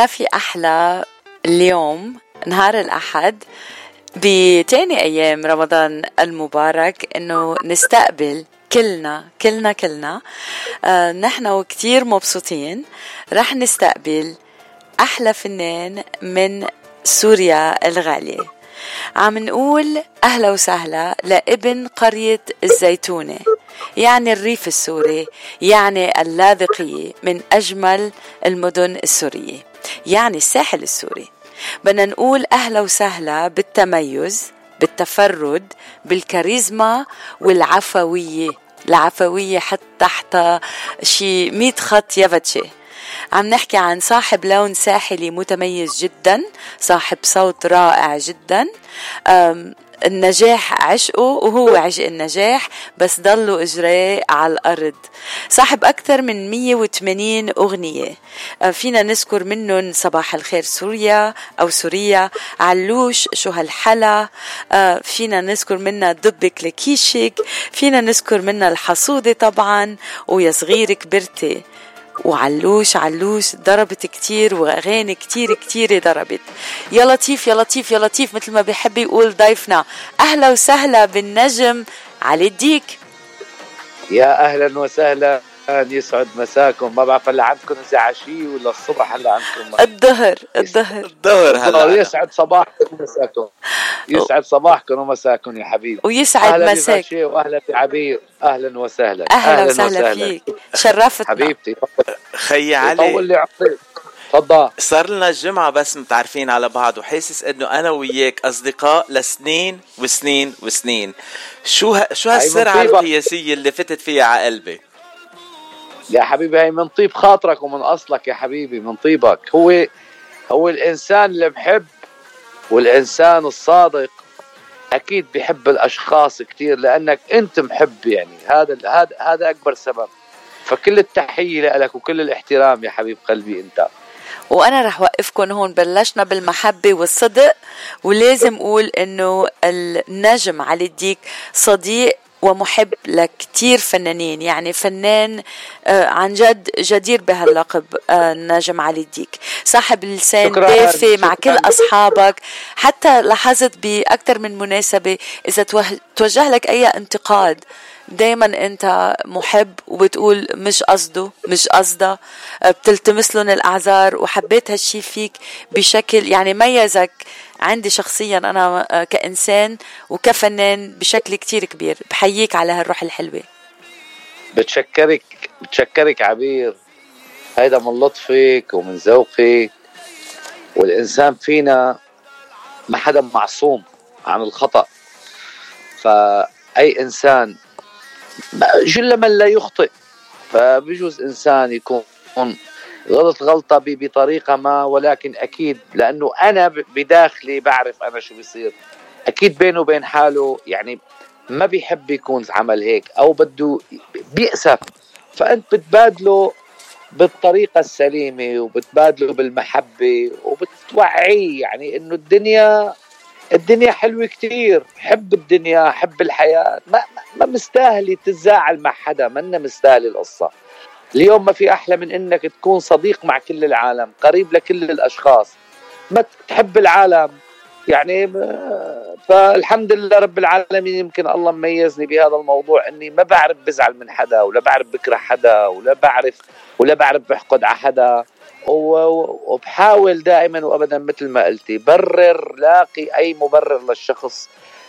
وما في أحلى اليوم نهار الأحد بتاني أيام رمضان المبارك إنه نستقبل كلنا كلنا كلنا. آه نحن وكتير مبسوطين. رح نستقبل أحلى فنان من سوريا الغالية عم نقول أهلا وسهلا لابن قرية الزيتونة يعني الريف السوري يعني اللاذقية من أجمل المدن السورية. يعني الساحل السوري. بدنا نقول أهلا وسهلا بالتميز بالتفرد بالكاريزما والعفوية. العفوية حتى تحت شي مية خط يفتشي عم نحكي عن صاحب لون ساحلي متميز جدا صاحب صوت رائع جدا. النجاح عشقه وهو عشق النجاح بس ضلوا إجراه على الأرض. صاحب أكثر من 180 أغنية. آه، فينا نذكر منهم صباح الخير سوريا أو سوريا علوش شو هالحلا. آه، فينا نذكر منها دبك لكيشك. فينا نذكر منها الحصودة طبعا ويا صغير كبرتي. وعلوش علوش ضربت كتير وأغاني كتير كتير ضربت. يا لطيف يا لطيف يا لطيف مثل ما بيحب يقول ضيفنا. أهلا وسهلا بالنجم علي الديك. يا أهلا وسهلا. يسعد مساكم. ما بعرف هلا عندكم اذا عشي ولا الصبح؟ هلا عندكم الظهر الظهر. الظهر هلا يسعد صباحكم ومساكم. يسعد صباحكم ومساكم يا حبيبي. ويسعد مساك. واهلا بعبير أهلا وسهلا. أهلا, أهلا وسهلا, وسهلا. فيك. شرفتنا. حبيبتي خي علي. طول لي عمرك. تفضل. صار لنا الجمعة بس متعرفين على بعض وحاسس إنه أنا وياك أصدقاء لسنين وسنين وسنين. شو ه... شو هالسرعة القياسية اللي فتت فيها على قلبي يا حبيبي هي من طيب خاطرك ومن أصلك يا حبيبي من طيبك. هو هو الإنسان اللي بحب والإنسان الصادق أكيد بحب الأشخاص كثير لأنك أنت محب يعني. هذا هذا هذا أكبر سبب. فكل التحية لك وكل الاحترام يا حبيب قلبي أنت. وأنا رح وقفكم هون بلشنا بالمحبة والصدق ولازم أقول إنه النجم علي الديك صديق ومحب لكتير فنانين. يعني فنان آه، عن جد جدير بهاللقب آه، نجم علي الديك. صاحب لسان دافي مع كل أصحابك. حتى لاحظت بأكثر من مناسبة إذا توجه لك أي انتقاد دايما أنت محب وبتقول مش قصده مش قصدة بتلتمس لهم الأعذار وحبيت هالشي فيك بشكل يعني ميزك عندي شخصيا أنا كإنسان وكفنان بشكل كتير كبير. بحييك على هالروح الحلوة. بتشكرك بتشكرك عبير. هيدا من لطفك ومن ذوقك. والإنسان فينا ما حدا معصوم عن الخطأ. فأي إنسان جل من لا يخطئ. فبجوز إنسان يكون غلط غلطة بطريقة ما ولكن أكيد لأنه أنا بداخلي بعرف أنا شو بيصير. أكيد بينه وبين حاله يعني ما بيحب يكون عمل هيك أو بده بيأسف. فأنت بتبادله بالطريقة السليمة وبتبادله بالمحبة وبتوعيه يعني إنه الدنيا الدنيا حلوة كتير. حب الدنيا حب الحياة. ما, ما مستاهلة تزاعل مع حدا منا مستاهلة القصة. اليوم ما في أحلى من إنك تكون صديق مع كل العالم قريب لكل الأشخاص. ما تحب العالم. يعني فالحمد لله رب العالمين يمكن الله ميزني بهذا الموضوع إني ما بعرف بزعل من حدا ولا بعرف بكره حدا ولا بعرف ولا بعرف بحقد على حدا. وبحاول دائما وابدا مثل ما قلتي برر لاقي أي مبرر للشخص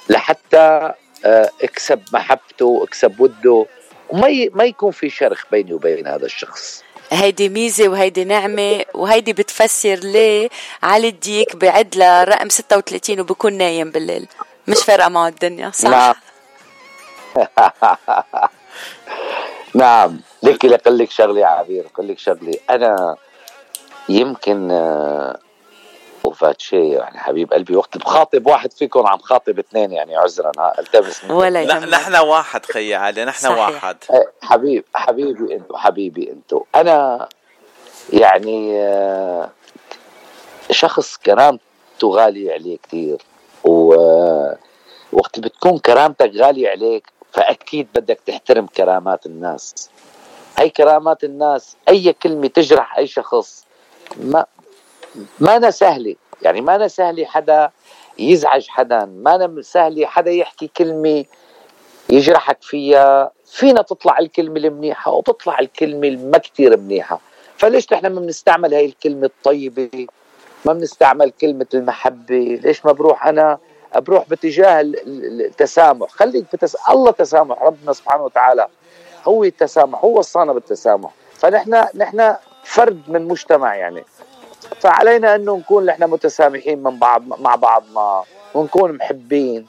لحتى آه، اكسب محبته واكسب وده وما ما يكون في شرخ بيني وبين هذا الشخص. هيدي ميزة وهيدي نعمة وهيدي بتفسر ليه علي الديك بعد لرقم 36 وبكون نايم بالليل. مش فارقة معه الدنيا صح؟ نعم. نعم. لقل لك شغلة يا عبير لك شغلة. أنا يمكن آه، وفاة شيء يعني حبيب قلبي وقت بخاطب واحد فيكم عم خاطب اثنين يعني عذرا التمس ولا يهمك نحن واحد خي علي نحن صحيح. واحد. إيه، حبيب حبيبي انتو حبيبي انتو. أنا يعني آه، شخص كرامته غالية عليه كثير ووقت بتكون كرامتك غالية عليك فأكيد بدك تحترم كرامات الناس. هي كرامات الناس أي كلمة تجرح أي شخص ما ما أنا سهلة. يعني ما أنا سهلة حدا يزعج حدا. ما أنا سهلة حدا يحكي كلمة يجرحك فيها. فينا تطلع الكلمة المنيحة وتطلع الكلمة الما كتير منيحة. فليش نحن ما بنستعمل هاي الكلمة الطيبة؟ ما بنستعمل كلمة المحبة. ليش ما بروح أنا؟ بروح باتجاه التسامح. خليك بتس... الله تسامح. ربنا سبحانه وتعالى هو التسامح هو وصانا بالتسامح. فنحن نحن فرد من مجتمع يعني. فعلينا انه نكون نحن متسامحين من بعض مع بعضنا ونكون محبين.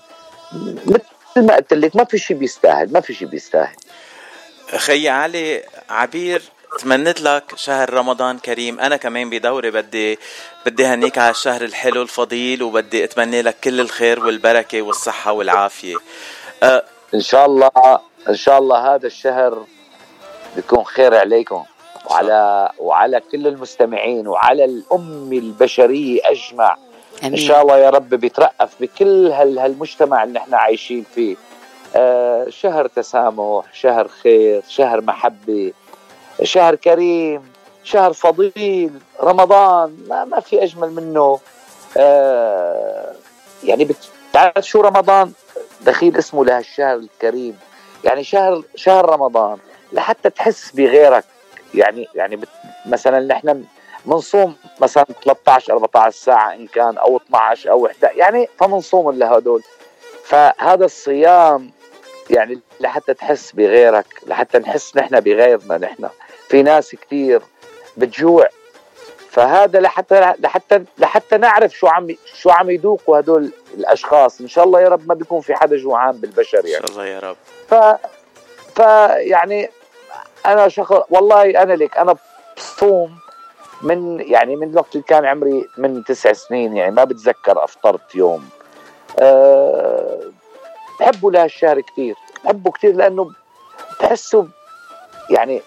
مثل ما قلت لك ما في شيء بيستاهل ما في شيء بيستاهل. خي علي عبير تمنيت لك شهر رمضان كريم. أنا كمان بدوري بدي بدي هنيك على الشهر الحلو الفضيل وبدي اتمنى لك كل الخير والبركة والصحة والعافية. أه إن شاء الله إن شاء الله هذا الشهر بيكون خير عليكم. وعلى وعلى كل المستمعين وعلى الأمة البشرية أجمع. أمين. إن شاء الله يا رب بيترأف بكل هالمجتمع اللي نحن عايشين فيه. آه شهر تسامح شهر خير شهر محبة شهر كريم شهر فضيل رمضان ما, ما في أجمل منه. آه يعني بتعرف شو رمضان؟ دخيل اسمه لهالشهر الكريم. يعني شهر شهر رمضان لحتى تحس بغيرك. يعني يعني مثلا نحن بنصوم مثلا 13 14 ساعة إن كان أو 12 أو 11 يعني فبنصوم لهدول فهذا الصيام يعني لحتى تحس بغيرك لحتى نحس نحن بغيرنا نحن. في ناس كثير بتجوع. فهذا لحتى لحتى لحتى نعرف شو عم شو عم يذوقوا هدول الأشخاص. إن شاء الله يا رب ما بيكون في حدا جوعان بالبشر يعني. إن شاء الله يا رب. ف فيعني أنا شخص والله أنا لك أنا بصوم من يعني من وقت اللي كان عمري من تسع سنين يعني ما بتذكر أفطرت يوم. أه بحبه لهالشهر كثير بحبه كثير لأنه بحسه يعني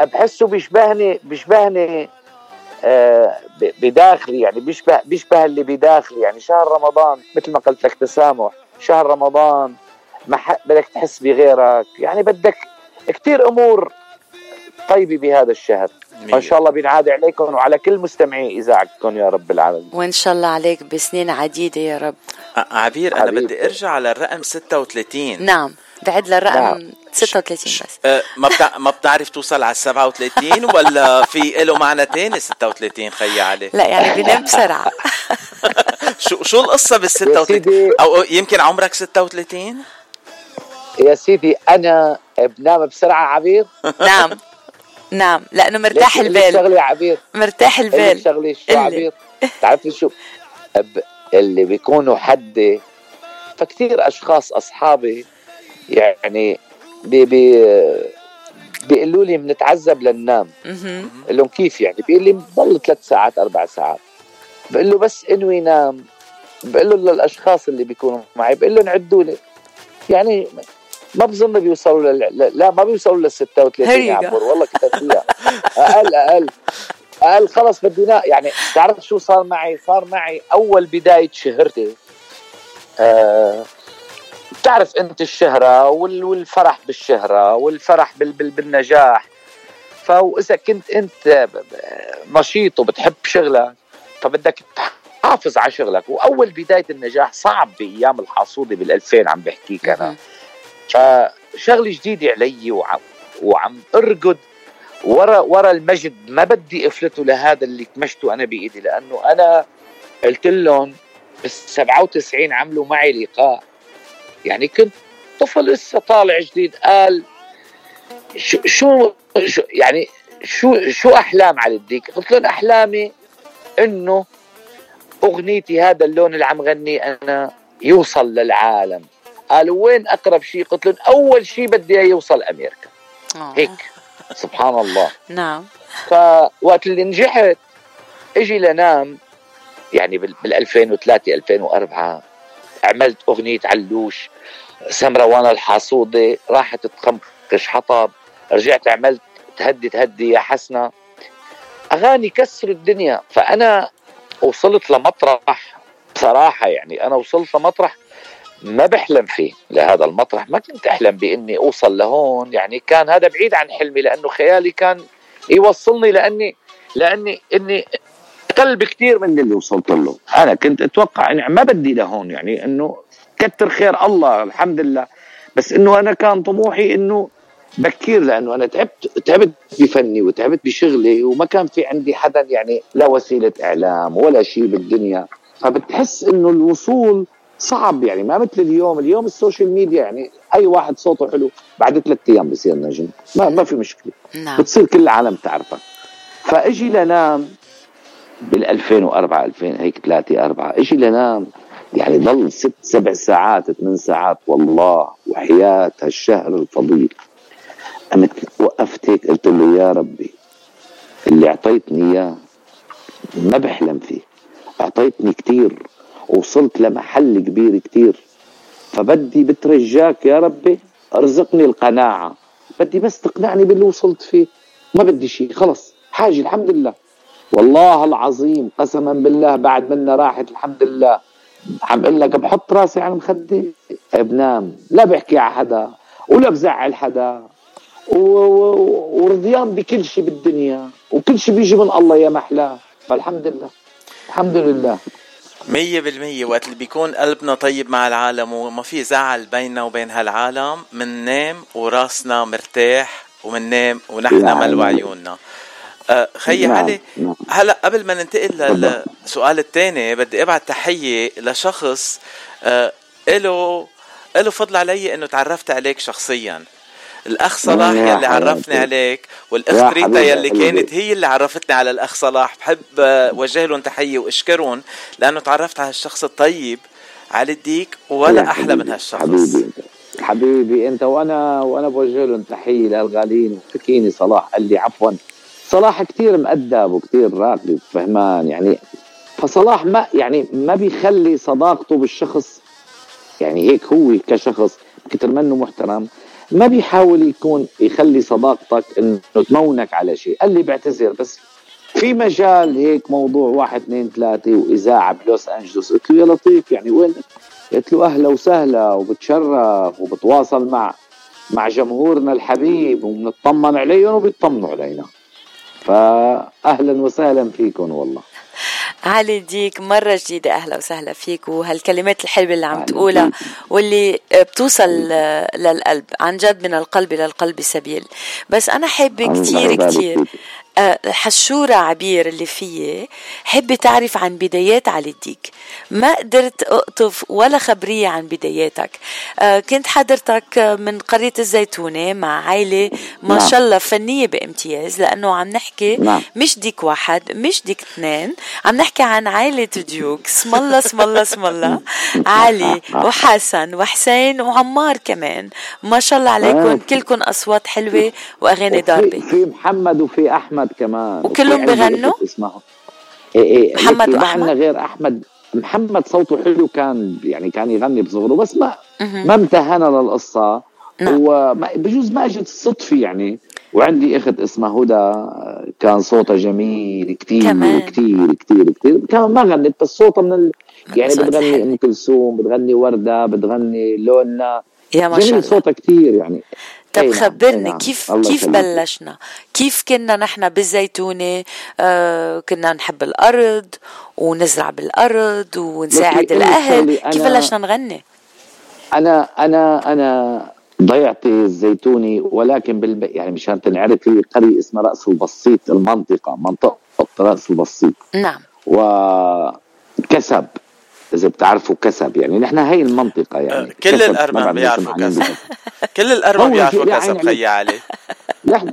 بحسه بيشبهني بيشبهني أه بداخلي يعني بيشبه بيشبه اللي بداخلي يعني. شهر رمضان مثل ما قلت لك تسامح شهر رمضان ما بدك تحس بغيرك يعني بدك كثير أمور طيبة بهذا الشهر. وإن شاء الله بينعاد عليكم وعلى كل مستمعي إذاعتكم يا رب العالمين. وإن شاء الله عليك بسنين عديدة يا رب. عبير أنا بدي أرجع على الرقم 36 نعم بعد للرقم نعم. 36 بس. أه ما بتع... ما بتعرف توصل على 37 ولا في له معنى تاني؟ 36 خيي علي. لا يعني بنام بسرعة. شو شو القصة بال 36 أو يمكن عمرك 36 يا سيدي أنا بنام بسرعة عبير؟ نعم. نعم. لأنه مرتاح البال. شغلي عبير؟ مرتاح البال. شغلي شو عبير؟ تعرفي شو؟ اللي بيكونوا حدي فكتير أشخاص أصحابي يعني بي بي بيقولوا لي بنتعذب لننام بقول لهم كيف يعني؟ بيقول لي بضل ثلاث ساعات أربع ساعات. بقول له بس انوي نام بقول له للأشخاص اللي بيكونوا معي بقول لهم عدوا لي. يعني ما بظن بيوصلوا لل... لا ما بيوصلوا لل 36 يا عمر والله كتبت فيها أقل أقل. أقل خلص بدي يعني تعرف شو صار معي؟ صار معي أول بداية شهرتي. آه بتعرف أنت الشهرة والفرح بالشهرة والفرح بال... بال... بالنجاح. فاذا كنت أنت نشيط وبتحب شغلك فبدك تحافظ على شغلك. وأول بداية النجاح صعب بأيام الحصوده بال 2000 عم بحكيك أنا. فشغله جديده علي وعم, وعم أرقد. ورا ورا المجد ما بدي أفلته لهذا اللي كمشته أنا بإيدي لأنه أنا قلت لهم بال 97 عملوا معي لقاء. يعني كنت طفل لسه طالع جديد. قال شو شو, يعني شو شو أحلام على الديك؟ قلت لهم أحلامي إنه أغنيتي هذا اللون اللي عم غنيه أنا يوصل للعالم. قالوا وين أقرب شيء قلت لهم أول شيء بدي يوصل أمريكا. أوه. هيك. سبحان الله. نعم. فوقت اللي نجحت إجي لنام يعني بال 2003 2004 عملت أغنية علوش سمرة وأنا الحاسوده راحت تخمقش حطب رجعت عملت تهدي تهدي يا حسنة. أغاني كسروا الدنيا. فأنا وصلت لمطرح بصراحة يعني أنا وصلت لمطرح ما بحلم فيه لهذا المطرح. ما كنت أحلم بإني أوصل لهون. يعني كان هذا بعيد عن حلمي لأنه خيالي كان يوصلني لأني لأني إني أقل بكثير من اللي وصلت له. أنا كنت أتوقع إني ما بدي لهون يعني إنه كتر خير الله الحمد لله. بس إنه أنا كان طموحي إنه بكير لأنه أنا تعبت تعبت بفني وتعبت بشغلي وما كان في عندي حدا يعني لا وسيلة إعلام ولا شيء بالدنيا. فبتحس إنه الوصول صعب يعني ما مثل اليوم. اليوم ال social media يعني أي واحد صوته حلو بعد ثلاث أيام بصير نجم. ما ما في مشكلة. نعم. بتصير كل العالم تعرفك. فإجي لنام بال 2004 2000 هيك 3 4 إجي لنام يعني ضل ست سبع ساعات ثمان ساعات. والله وحياة هالشهر الفضيل. أنا وقفت هيك قلت له يا ربي اللي أعطيتني إياه ما بحلم فيه. أعطيتني كتير. وصلت لمحل كبير كتير. فبدي بترجاك يا ربي أرزقني القناعة. بدي بس تقنعني باللي وصلت فيه. ما بدي شيء خلص. حاجة الحمد لله. والله العظيم قسما بالله بعد منا راحت الحمد لله. عم أقول لك بحط راسي على المخدة بنام لا بحكي على حدا ولا بزعل حدا. ورضيان بكل شيء بالدنيا وكل شيء بيجي من الله يا محلاه. فالحمد لله. الحمد لله. مية بالمية. وقت اللي بيكون قلبنا طيب مع العالم وما في زعل بيننا وبين هالعالم مننام وراسنا مرتاح ومننام ونحن يعني ملوى عيوننا. آه خيي نعم. علي نعم. هلا قبل ما ننتقل للسؤال الثاني بدي أبعت تحية لشخص آه له له فضل علي إنه تعرفت عليك شخصيا. الأخ صلاح يلي عرفني عليك والاخت ريتا يلي كانت هي اللي عرفتني على الأخ صلاح. بحب وجه لهم تحية وأشكرهم لأنه تعرفت على الشخص الطيب علي الديك ولا أحلى من هالشخص. حبيبي. حبيبي أنت وأنا وأنا بوجه لهم تحية للغاليين فكيني صلاح قال لي عفوا. صلاح كثير مؤدب وكثير راقي وفهمان يعني فصلاح ما يعني ما بيخلي صداقته بالشخص يعني هيك هو كشخص كتر منه محترم. ما بيحاول يكون يخلي صداقتك إنه تمونك على شيء. قال لي بعتذر بس في مجال هيك موضوع واحد اثنين ثلاثة وإذاعة بلوس أنجلوس. قلت له يا لطيف يعني وين؟ قلت له أهلا وسهلا وبتشرف وبتواصل مع مع جمهورنا الحبيب وبنطمن عليهم وبيطمنوا علينا. فأهلا وسهلا فيكم والله. علي ديك مرة جديدة أهلا وسهلا فيك. وهالكلمات الحلوة اللي عم تقولها واللي بتوصل للقلب عن جد من القلب إلى القلب سبيل. بس أنا حابة كتير كتير. حشورة عبير اللي فيي حبي تعرف عن بدايات علي الديك ما قدرت أقطف ولا خبرية عن بداياتك. آه، كنت حضرتك من قرية الزيتونة مع عائلة ما نعم. شاء الله فنية بامتياز لأنه عم نحكي نعم. مش ديك واحد مش ديك اثنين عم نحكي عن عائلة ديوك. اسم الله اسم الله اسم الله. علي وحسن وحسين وعمار كمان. ما شاء الله عليكم. آه. كلكم أصوات حلوة وأغاني ضاربة. في محمد وفي أحمد. أحمد كمان وكلهم بغنوا؟ إيه إيه محمد ما عندنا غير أحمد. محمد صوته حلو كان يعني كان يغني بصغره بس ما ما امتهنا للقصة. نعم. وبجوز ما اجت صدفة يعني. وعندي إخت اسمها هدى كان صوتها جميل كثير كثير كثير كثير كمان ما غنت بس صوتها من ال... يعني بتغني أم كلثوم بتغني وردة بتغني لونا. يا ما شاء الله. صوتها كثير يعني. طب نعم، خبرني نعم. كيف كيف. بلشنا؟ كيف كنا نحن بالزيتونة؟ آه كنا نحب الأرض ونزرع بالأرض ونساعد الأهل. كيف بلشنا نغني؟ أنا أنا أنا ضيعتي الزيتوني ولكن بالب... يعني مشان تنعرف هي قرية اسمها رأس البسيط المنطقة منطقة رأس البسيط. نعم. وكسب. إذا بتعرفوا كسب يعني نحن هي المنطقة يعني. كل الارمن بيعرفوا كسب. كل الارمن بيعرفوا كسب خيي علي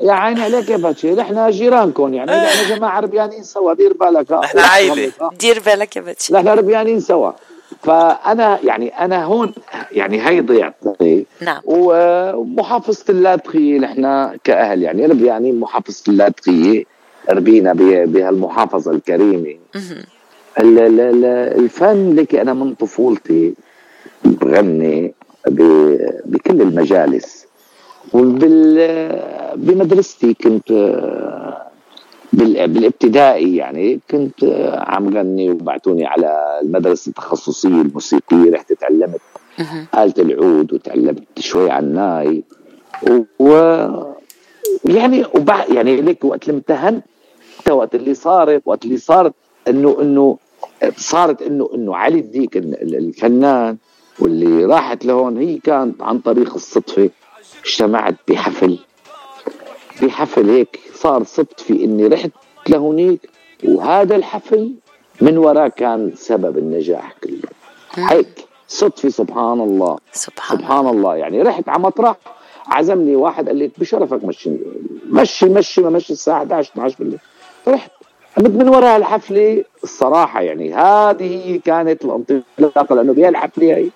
يا عيني عليك يا باتشي نحن جيرانكم يعني. نحن جماعة ربيانين سوا دير بالك. نحن عائله دير بالك يا باتشي. نحن ربيانين سوا. فأنا يعني أنا هون يعني هي ضيعتي نعم. ومحافظة اللاتقيه نحن كأهل يعني ربيانين محافظة اللاتقيه ربينا بهالمحافظة الكريمة. الفن لك أنا من طفولتي بغني بكل المجالس. بمدرستي كنت بالابتدائي يعني كنت عم غني وبعتوني على المدرسة التخصصية الموسيقية رحت تعلمت آلة العود وتعلمت شوي على الناي و يعني وبعد يعني ليك وقت اللي امتهنت وقت اللي صارت وقت اللي صارت انه إنه صارت انه إنه علي الديك الفنان واللي راحت لهون هي كانت عن طريق الصدفة اجتمعت بحفل. بحفل هيك صار صدفه إني رحت لهونيك وهذا الحفل من وراء كان سبب النجاح كله. هيك صدفة سبحان الله. سبحان, سبحان الله. يعني رحت على مطرح عزمني واحد قال لي بشرفك مشي مشي مشي ما مشي الساعة 11 12 بالليل. رحت. من وراء الحفله الصراحة يعني هذه كانت الانطلاقة لأنه بهالحفله هي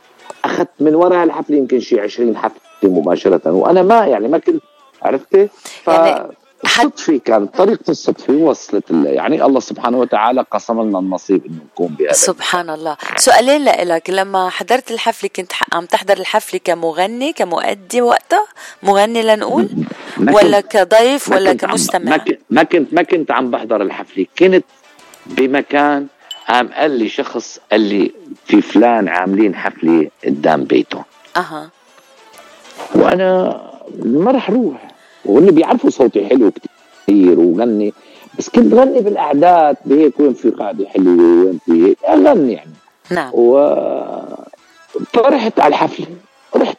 أخذت من وراء الحفلة يمكن شي 20 حفلة مباشرة وأنا ما يعني ما كنت عرفتي؟ ف... يعني صدفة كانت طريقة الصدفة وصلت يعني الله سبحانه وتعالى قسم لنا النصيب إنه نكون بهذا. سبحان الله. سؤالين لك لما حضرت الحفلة كنت عم تحضر الحفلة كمغني كمؤدي وقتها؟ مغني لنقول؟ ولا كضيف ولا كمستمع؟ ما كنت ما كنت عم بحضر الحفلة. كنت بمكان قام قال لي شخص قال لي في فلان عاملين حفلة قدام بيته. أها. وأنا ما رح روح. وهن بيعرفوا صوتي حلو كثير وغني. بس كنت غني بالأعداد بهيك وين في قاعدة حلوة وين في هيك؟ أغني يعني. نعم. و فرحت على الحفلة. رحت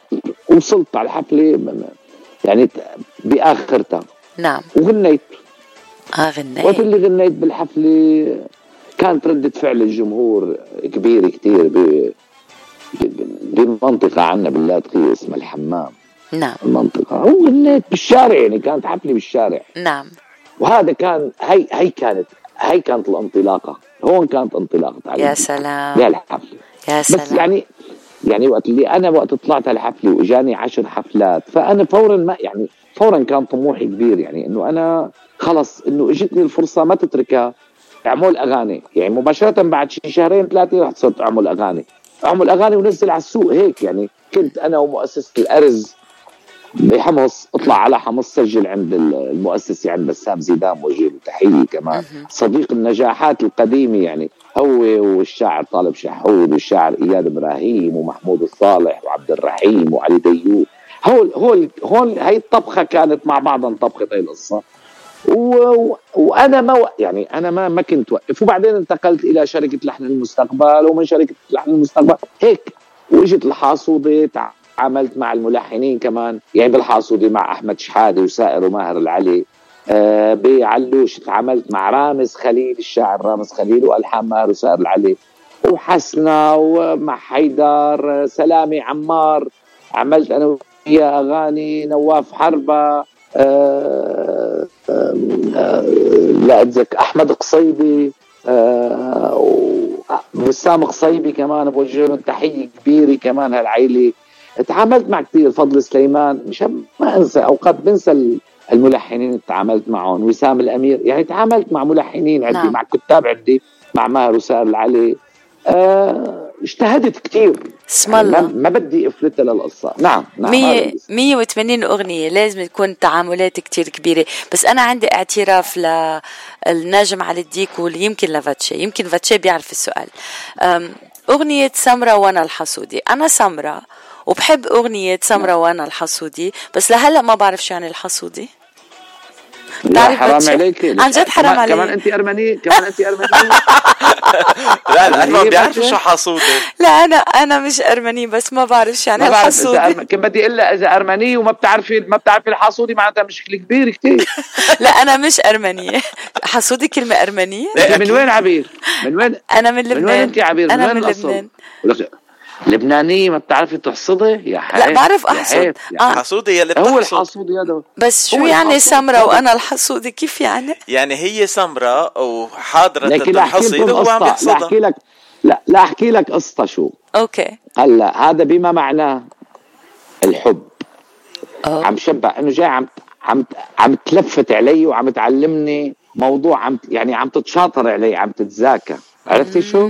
وصلت على الحفلة يعني باخرتها نعم. وغنيت. آه غنيت. وقت اللي غنيت بالحفلة كانت ردة فعل الجمهور كبيرة كثير بمنطقة عنا باللاذقية اسمها الحمام. نعم. المنطقة. وغنيت بالشارع يعني كانت حفلة بالشارع. نعم. وهذا كان هي هي كانت هي كانت الانطلاقة. هون كانت انطلاقة يا سلام. يا سلام. بس يعني يعني وقت اللي أنا وقت طلعت على الحفله وإجاني عشر حفلات فأنا فورا ما يعني فورا كان طموحي كبير يعني إنه أنا خلص إنه إجتني الفرصة ما تتركها أعمل أغاني. يعني مباشرة بعد شي شهرين ثلاثة رحت صرت أعمل أغاني. أعمل أغاني ونزل على السوق هيك يعني. كنت أنا ومؤسسة الأرز بحمص اطلع على حمص سجل عند المؤسسه عند بسام زيدان وجه له تحيه كمان صديق النجاحات القديمة يعني هو والشاعر طالب شحود والشاعر إياد إبراهيم ومحمود الصالح وعبد الرحيم وعلي ديوب. هول هول هول هي الطبخة كانت مع بعضها طبخة هي القصة. و... وأنا ما و... يعني أنا ما ما كنت وقف. وبعدين انتقلت إلى شركة لحن المستقبل ومن شركة لحن المستقبل هيك وإجت الحاصوده تعاملت مع الملحنين كمان يعني بالحاصودي مع أحمد شحادة وسائر وماهر العلي. آه بعلوش تعاملت مع رامز خليل الشاعر رامز خليل وألحان ماهر وسائر العلي. وحسنة ومع حيدر سلامي عمار. عملت أنا وياه أغاني نواف حربة. آه آه آه لا أتذكر أحمد قصيبي. وسام قصيبي كمان بوجه لهم تحيه كبيرة كمان هالعيلة. تعاملت مع كثير فضل سليمان مشان ما انسى أوقات بنسى الملحنين اللي تعاملت معهم وسام الأمير يعني تعاملت مع ملحنين عندي نعم. مع كتاب عندي مع ماهر وسائر العلي. آه اجتهدت كثير. اسم الله يعني ما, بدي افلتها للقصة. نعم نعم 100 180 أغنية لازم تكون تعاملات كثير كبيرة. بس أنا عندي اعتراف للنجم علي الديك ويمكن لفاتشي يمكن فاتشي بيعرف السؤال. أغنية سمرة وأنا الحسودي. أنا سمرة وبحب أغنية سمرة وأنا الحسودي بس لهلأ ما بعرف شو يعني الحسودي. لا حرام عليك. عن جد حرام عليك كمان انت ارمنيه كمان انت ارمنيه لا لا ما بيعرف شو حاسوده. لا أنا أنا مش أرمني بس ما بعرف شو يعني الحاسودي كم بدي أقول إذا ارمنيه وما بتعرفي ما بتعرفي الحاسودي معناتها مشكلة كبيرة كثير لا أنا مش ارمنيه حاسودي كلمة أرمنية؟ من وين عبير؟ من وين؟ أنا من لبنان من وين انت عبير؟ أنا من, من لبنان. لبنانية ما بتعرفي تحصدي؟ يا حيف لا بعرف أحصد. آه. حصودي يلي هو الحصودي هذا. بس شو يعني سمرة وأنا الحصودي؟ كيف يعني؟ يعني هي سمرة وحاضرة الحصيد وهو عم يحصدها لا أحكي لك لا لا أحكي لك قصة شو. okay. هلا هذا بما معناه الحب. أوه. عم شبع إنه جاي عم عم عم تلفت علي وعم تعلمني موضوع عم يعني عم تتشاطر عليه عم تتذاكى عرفتي شو؟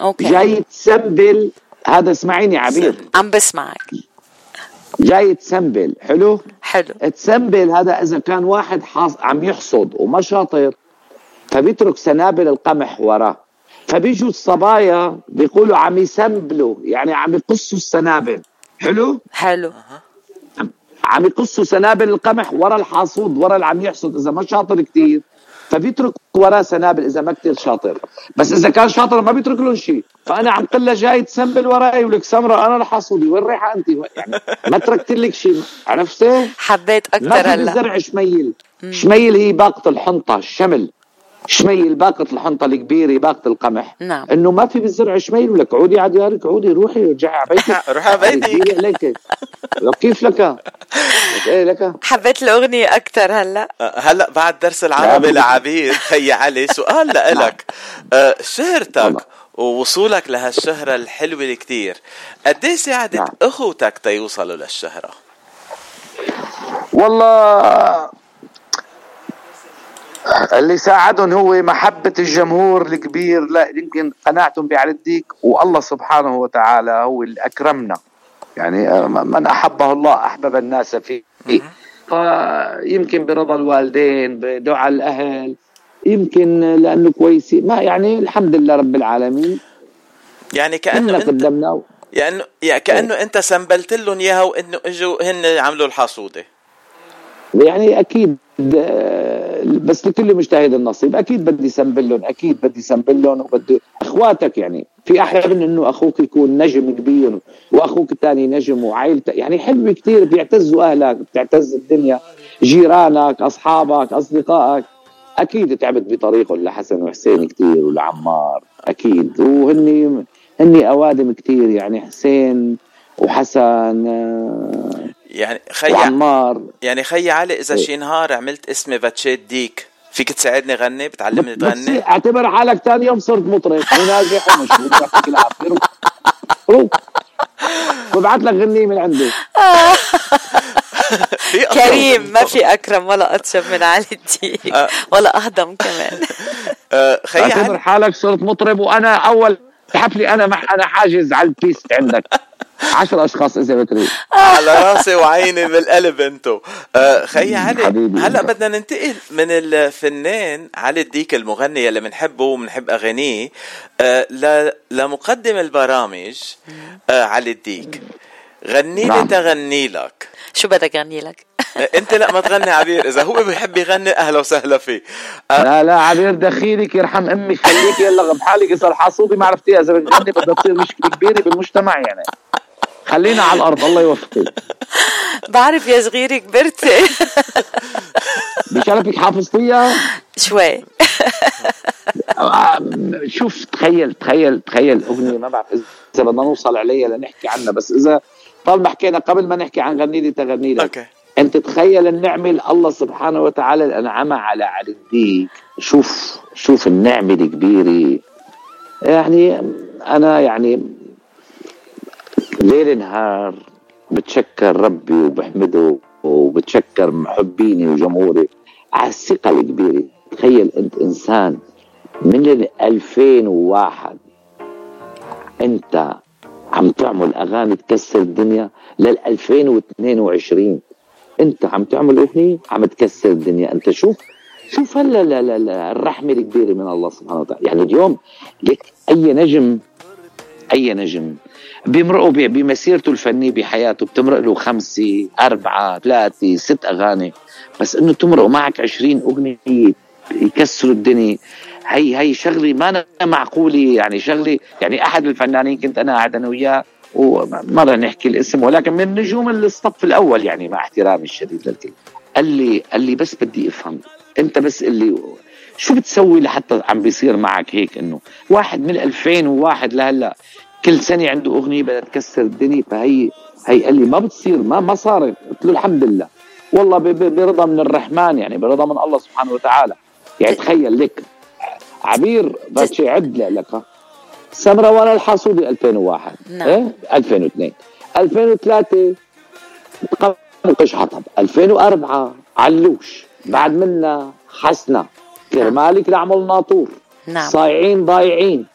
okay. جاي تسنبل هذا اسمعيني عبير عم بسمعك. جاي تسنبل حلو؟ حلو. تسنبل هذا إذا كان واحد حاص عم يحصد وما شاطر فبيترك سنابل القمح وراه. فبيجوا الصبايا بيقولوا عم يسنبلوا يعني عم يقصوا السنابل. حلو؟ حلو. عم يقصوا سنابل القمح ورا الحاصود ورا اللي عم يحصد إذا ما شاطر كثير فبيترك وراه سنابل إذا ما كثير شاطر. بس إذا كان شاطر ما بيترك لهم شيء. فأنا عم قل له جاي تسنبل وراي ولك سمرة أنا الحاصودي وين رايحة أنت؟ يعني ما تركت لك شيء. عرفتي؟ حبيت أكثر هلأ. بالزرع شميل. شميل هي باقة الحنطة الشمل. شميل باقة الحنطة الكبيرة باقة القمح نعم. إنه ما في بالزرع شميل ولك عودي على ديارك عودي روحي ورجعي على بيتك روحي على بيتك. كيف لك؟ لك إيه لك حبيت الأغنية أكثر هلأ آه، هلأ بعد درس العربي نعم. لعبير خي علي سؤال لإلك آه، شهرتك نعم. ووصولك لهالشهرة الحلوة اللي كتير قد إيه ساعدت نعم. أخوتك تيوصلوا للشهرة؟ والله اللي ساعدهم هو محبة الجمهور الكبير. لا يمكن قناعتهم بعلى الديك والله سبحانه وتعالى هو اللي أكرمنا. يعني آه، من أحبه الله أحبب الناس فيه. فيمكن برضا الوالدين بدعاء الأهل يمكن لأنه كويسين ما يعني الحمد لله رب العالمين. يعني كأنه انت قدمنا يعني يعني كأنه أنت سنبلت لهم إياها وإنه إجوا هن عملوا الحصودة يعني أكيد آه، بس لكل مجتهد النصيب أكيد بدي سنبل لهم أكيد بدي سنبل لهم وبدي أخواتك يعني في أحلى من إنه أخوك يكون نجم كبير وأخوك الثاني نجم وعائلتك يعني حلو كثير بيعتزوا أهلك بتعتز الدنيا جيرانك أصحابك أصدقائك أكيد تعبت بطريقهم لحسن وحسين كثير ولعمار أكيد وهني هني أوادم كثير يعني حسين وحسن آه، يعني خي وعمار يعني خي علي إذا إيه. شي نهار عملت اسمي باتشيت ديك. فيك تساعدني غني؟ بتعلمني تغني؟ اعتبر حالك ثاني يوم صرت مطرب. وناجح ومشهور يعطيك العافيه روح. روح ببعث لك غنية من عندي. كريم ما. في أكرم ولا اطيب من علي الديك. آه. ولا أهضم كمان. آه، خي اعتبر حالك صرت مطرب وأنا أول حفلي أنا مح أنا حاجز على ال piste عندك. عشر أشخاص اذا بتريد على رأسي وعيني بالقلب انتو. آه خي علي. هلا بدنا ننتقل من الفنان علي الديك المغني اللي بنحبه وبنحب أغانيه آه ل- لمقدم البرامج آه علي الديك. غني لي نعم. تغني لك. شو بدك غني لك؟ آه، أنت لا ما تغني عبير. إذا هو بيحب يغني أهلا وسهلا فيه. آه لا لا عبير دخيلك يرحم أمك خليك يلا بحالك صار حاسوبي ما عرفتيها إذا بتغني بدها تصير مشكلة كبيرة بالمجتمع يعني. خلينا على الأرض الله يوفقك. بعرف يا صغيري كبرتي. بشرفك حافظتيها شوي. شوف تخيل تخيل تخيل أغنية ما بعرف اذا بدنا نوصل عليها لنحكي عنها بس اذا طالما حكينا قبل ما نحكي عن غني لي تغني لك أوكي. أنت تخيل النعمه اللي الله سبحانه وتعالى انعمها على علي الديك شوف شوف النعمة الكبيرة. يعني أنا يعني ليل نهار بتشكر ربي وبحمده وبتشكر محبيني وجمهوري على الثقة الكبيرة. تخيل انت انسان من ال 2001 انت عم تعمل أغاني تكسر الدنيا لل 2022 انت عم تعمل أغنية عم تكسر الدنيا. انت شوف شوف هلا لا لا لا الرحمة الكبيرة من الله سبحانه وتعالى. يعني اليوم لك أي نجم أي نجم بيمرقوا بمسيرته الفنية بحياته بتمرق له خمسة أربعة ثلاثة ست أغاني. بس إنه تمرق معك 20 أغنية يكسروا الدنيا. هي هي شغلة ما أنا معقولة يعني شغلة يعني أحد الفنانين كنت أنا قاعد أنا وياه ومرة نحكي الاسم ولكن من نجوم الصف الأول يعني مع احترامي الشديد للكل. قال لي قال لي بس بدي أفهم. أنت بس اللي شو بتسوي لحتى عم بيصير معك هيك إنه؟ واحد من 2001 لهلأ. كل سنه عنده أغنية بدها تكسر الدنيا فهي هي قال لي ما بتصير ما ما صارت. قلت له الحمد لله. والله برضا من الرحمن يعني برضا من الله سبحانه وتعالى. يعني تخيل لك عبير باتشي عد لك. سمرة وأنا الحاسودي 2001 نعم. إيه؟ 2002 2003 قنقش حطب 2004 علوش. بعد منا حسنة. كرمالك نعمل ناطور. نعم. صايعين ضايعين.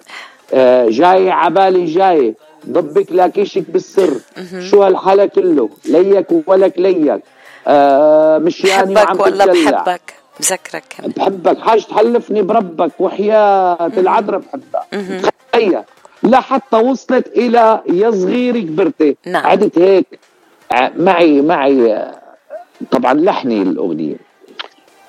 جاي عبالي جاي ضبك لاكيشك بالسر. شو هالحلا كله؟ ليك ولك ليك. آه مشياني بحبك ولا بحبك. بذكرك كمان. بحبك. حاج تحلفني بربك وحياة العذراء بحبها تخيل لا حتى وصلت إلى يا صغيري كبرتي نعم. عدت هيك. ع- معي معي. آه، طبعا لحني الأغنية.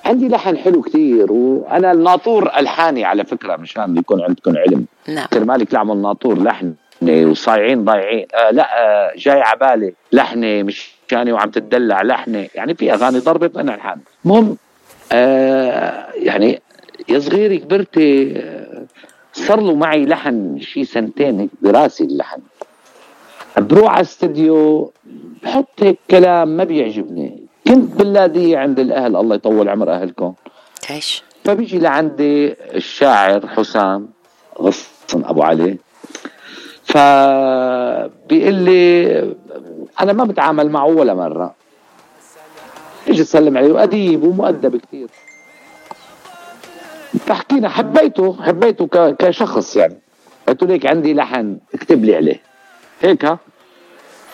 عندي لحن حلو كتير وأنا الناطور ألحاني على فكرة مشان يكون عندكم علم. نعم. كرمالك نعمل ناطور لحن وصايعين ضايعين. آه لا آه جاي عبالي لحنه مش كاني وعم تدلع لحنه يعني في أغاني ضربت أنا ألحان. المهم آه يعني يا صغيري كبرتي آه صار له معي لحن شي سنتين هيك براسي اللحن. بروح على استديو بحط هيك كلام ما بيعجبني. كنت باللادية عند الأهل الله يطول عمر أهلكم. تعيش فبيجي لعندي الشاعر حسام غصن أبو علي. فبيقول لي أنا ما بتعامل معه ولا مرة. أجي اسلم عليه وأديب ومؤدب كثير. فحكينا حبيته حبيته كشخص يعني. قلت له هيك عندي لحن اكتب لي عليه. هيك؟ ها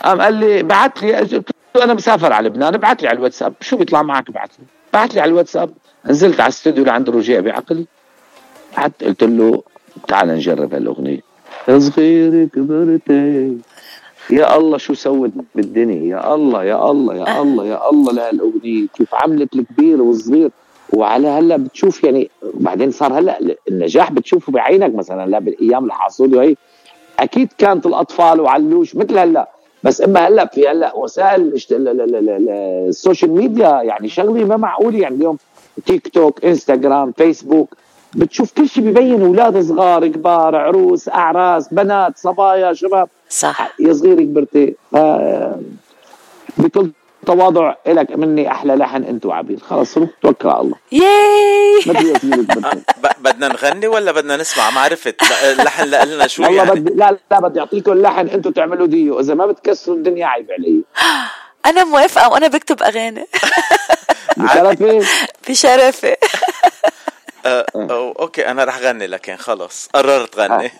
قام قال لي بعت لي قلت له أنا مسافر على لبنان ابعت لي على الواتساب. شو بيطلع معك؟ ابعت لي. بعت لي على الواتساب. نزلت على الاستوديو لعند رجيع بعقلي قعدت قلت له تعال نجرب هالأغنية. يا صغيري كبرتي. يا الله شو سوت بالدنيا؟ يا الله يا الله يا الله يا الله لهالأغنية. كيف عملت الكبير والصغير وعلى هلأ بتشوف يعني بعدين صار هلأ النجاح بتشوفه بعينك مثلا لا بالأيام الحاصله وهي. أكيد كانت الأطفال وعلوش مثل هلأ. بس اما هلا في هلا وسائل ال social media يعني شغله ما معقوله يعني اليوم تيك توك انستغرام فيسبوك بتشوف كل شيء ببين أولاد صغار كبار عروس اعراس بنات صبايا شباب. صح. يا صغيري كبرتي ف- بكل تواضع لك مني أحلى لحن انت وعبير خلص روح توكل على الله. ياي! ب- بدنا نغني ولا بدنا نسمع؟ ما عرفت. اللحن لنا شو والله يعني؟ بدي لا لا بدي أعطيكم اللحن أنتم تعملوا ديو. إذا ما بتكسروا الدنيا عيب علي. أنا موافقة وأنا بكتب أغاني. بشرفي بشرفي آه، أو okay أنا رح غني لكن خلص. قررت غني.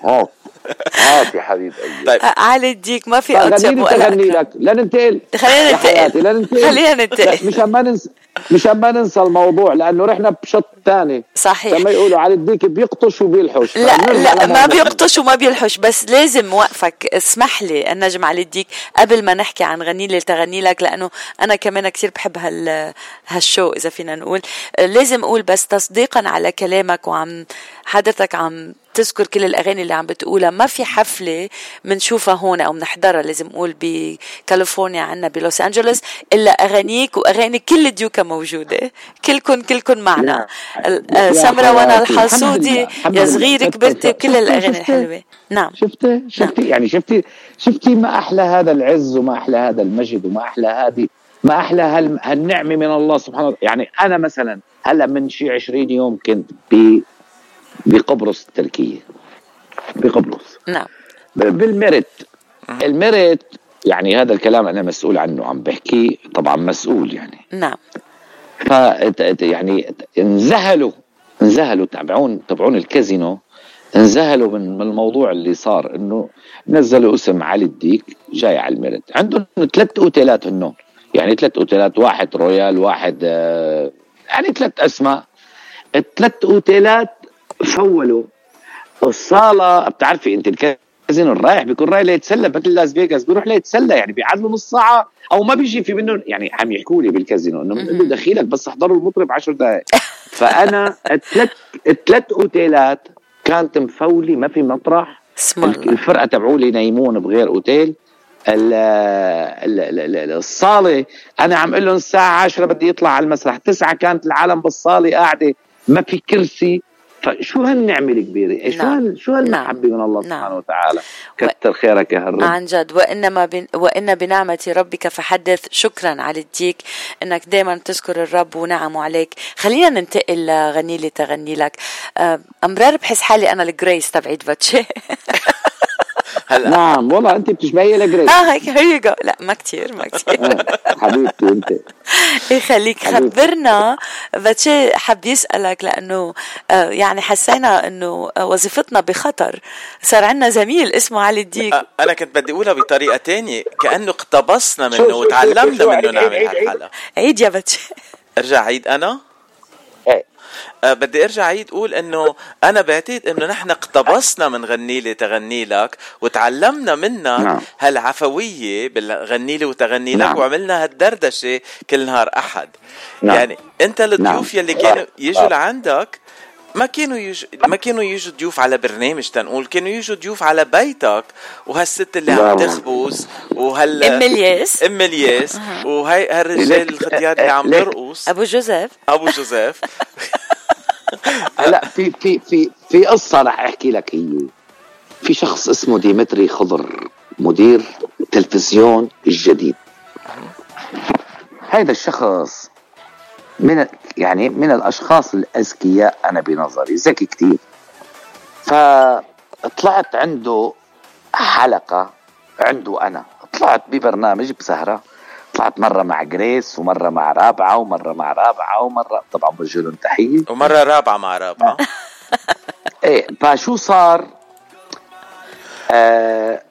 هات هات يا حبيب قلبي. طيب. علي الديك ما في طيب اطيب غني لي ولا تغني أكرم. لك؟ لا ننتقل. خلينا ننتقل. خلينا ننتقل. لا، مشان ما ننسى مشان ما ننسى الموضوع لأنه رحنا بشط ثاني صحيح. لما يقولوا على الديك بيقطش وبيلحش. لا لا ما. بيقطش وما بيلحش بس لازم وقفك. اسمح لي النجم علي الديك قبل ما نحكي عن غني لي تغني لك لأنه أنا كمان كثير بحب هال هالشو إذا فينا نقول. لازم أقول بس تصديقا على كلامك وعم حضرتك عم تذكر كل الأغاني اللي عم بتقولها. ما في حفلة بنشوفها هون أو بنحضرها لازم أقول بكاليفورنيا عنا بلوس أنجلوس إلا أغانيك وأغاني كل الديوكا موجودة. كلكم كلكم معنا. آه، يا سمرة وأنا. الحمد يا شفتي- كبرتي كل الأغاني؟ الحلوة. نعم. شفتي شفتي؟ يعني شفتي شفتي ما أحلى هذا العز وما أحلى هذا المجد وما أحلى هذه ما أحلى هال- هالنعمة من الله سبحانه وتعالى. يعني أنا مثلا هلأ من شي 20 يوم كنت ب بقبرص التركية. بقبرص. نعم. بالميرت الميرت يعني هذا الكلام أنا مسؤول عنه عم بحكي طبعا مسؤول يعني. نعم. ف يعني انذهلوا انذهلوا تبعون تبعون الكازينو. انذهلوا من الموضوع اللي صار إنه نزلوا اسم علي الديك جاي على الميرت عندهم ثلاث أوتيلات هنون يعني ثلاث أوتيلات واحد رويال واحد آه، يعني ثلاث أسماء. الثلاث أوتيلات full وا الصالة. بتعرفي أنت الكازينو الرايح بيكون رايح ليتسلى مثل لاس فيغاس بيروح ليتسلى يعني بيقعد له نص ساعة أو ما بيجي في منه يعني عم يحكوا لي بالكازينو إنه بنقول له دخيلك بس أحضروا المطرب 10 دقائق فأنا الثلاث الثلاث أوتيلات كانت مفولي ما في مطرح. الفرقة تبعولي نايمون بغير أوتيل. ال- ال- ال- ال- الصالة أنا عم أقول لهم الساعة 10 بدي يطلع على المسرح. 9 كانت العالم بالصاله قاعدة ما في كرسي فشو هالنعمة الكبيرة؟ شو نعم. هال شو هالمحبة من الله نعم. سبحانه وتعالى؟ كتر خيرك يا هالرب. عن جد. وإنما بن وإن بنعمة ربك فحدث. شكرا على الديك. إنك دائما تذكر الرب ونعمه عليك. خلينا ننتقل لغني لي تغني لك. آه، أمرار بحس حالي أنا الجريس تبعت باتشي. هلا. نعم والله انت بتشبهي لجريس آه هيك هيك. لا ما كثير ما كثير آه، حبيبتي انت. يخليك خبرنا. باتشي حب يسألك لأنه آه، يعني حسينا إنه وظيفتنا بخطر. صار عندنا زميل اسمه علي الديك. أنا كنت بدي أقولها بطريقة تانية. كأنه اقتبسنا منه وتعلمنا منه نعمل هالحلقه عيد يا باتشي ارجع عيد أنا؟ بدي أرجع عيد أقول إنه أنا بعتقد إنه نحن اقتبسنا من غني لي تغني لك وتعلمنا منك نعم. هالعفوية بالغني لي وتغني لك نعم. وعملنا هالدردشة كل نهار أحد نعم. يعني أنت الضيوف نعم. يلي كانوا يجوا لعندك ما كانوا يج... ما كانوا يجوا ضيوف على برنامج تنقول كانوا يجوا ضيوف على بيتك وهالست اللي عم تخبز وهال ام الياس ام الياس وهي هالرجال الختيار اللي عم يرقص. أبو جوزيف. أبو جوزيف. هلا في في في في قصة رح أحكي لك هي. في شخص اسمه ديمتري خضر مدير تلفزيون الجديد. هذا الشخص من يعني من الأشخاص الأذكياء أنا بنظري ذكي كثير فطلعت عنده حلقة عنده أنا. طلعت ببرنامج بسهرة. طلعت مرة مع جريس ومرة مع رابعة ومرة مع رابعة ومرة طبعا بوجه لهم تحية. ومرة رابعة مع رابعة. إيه فشو صار؟ آه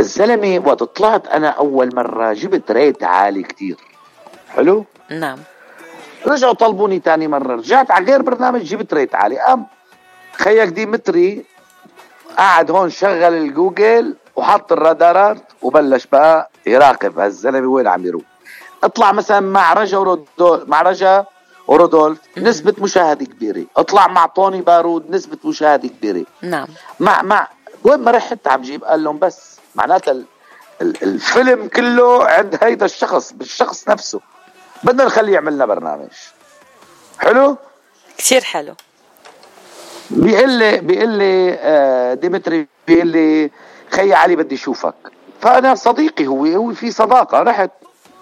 الزلمة وقت طلعت أنا أول مرة جبت ريت عالي كتير. حلو؟ نعم. رجعوا طلبوني تاني مرة. رجعت على غير برنامج جبت ريت عالي. قام خيك ديمتري قاعد هون شغل الجوجل وحط الرادارات وبلش بقى يراقب. هالزلمه وين عم يروح؟ اطلع مثلا مع رجا ورودول مع رجا ورودولف نسبة مشاهدة كبيرة. اطلع مع طوني بارود نسبة مشاهدة كبيرة. نعم. مع مع وين ما رحت عم جيب قال لهم بس. معناتها الفيلم كله عند هيدا الشخص بالشخص نفسه. بدنا نخليه يعمل لنا برنامج. حلو؟ كثير حلو. بيقول لي بيقول لي آه، ديمتري بيقول لي خي علي بدي اشوفك فأنا صديقي هو هو في صداقة رحت.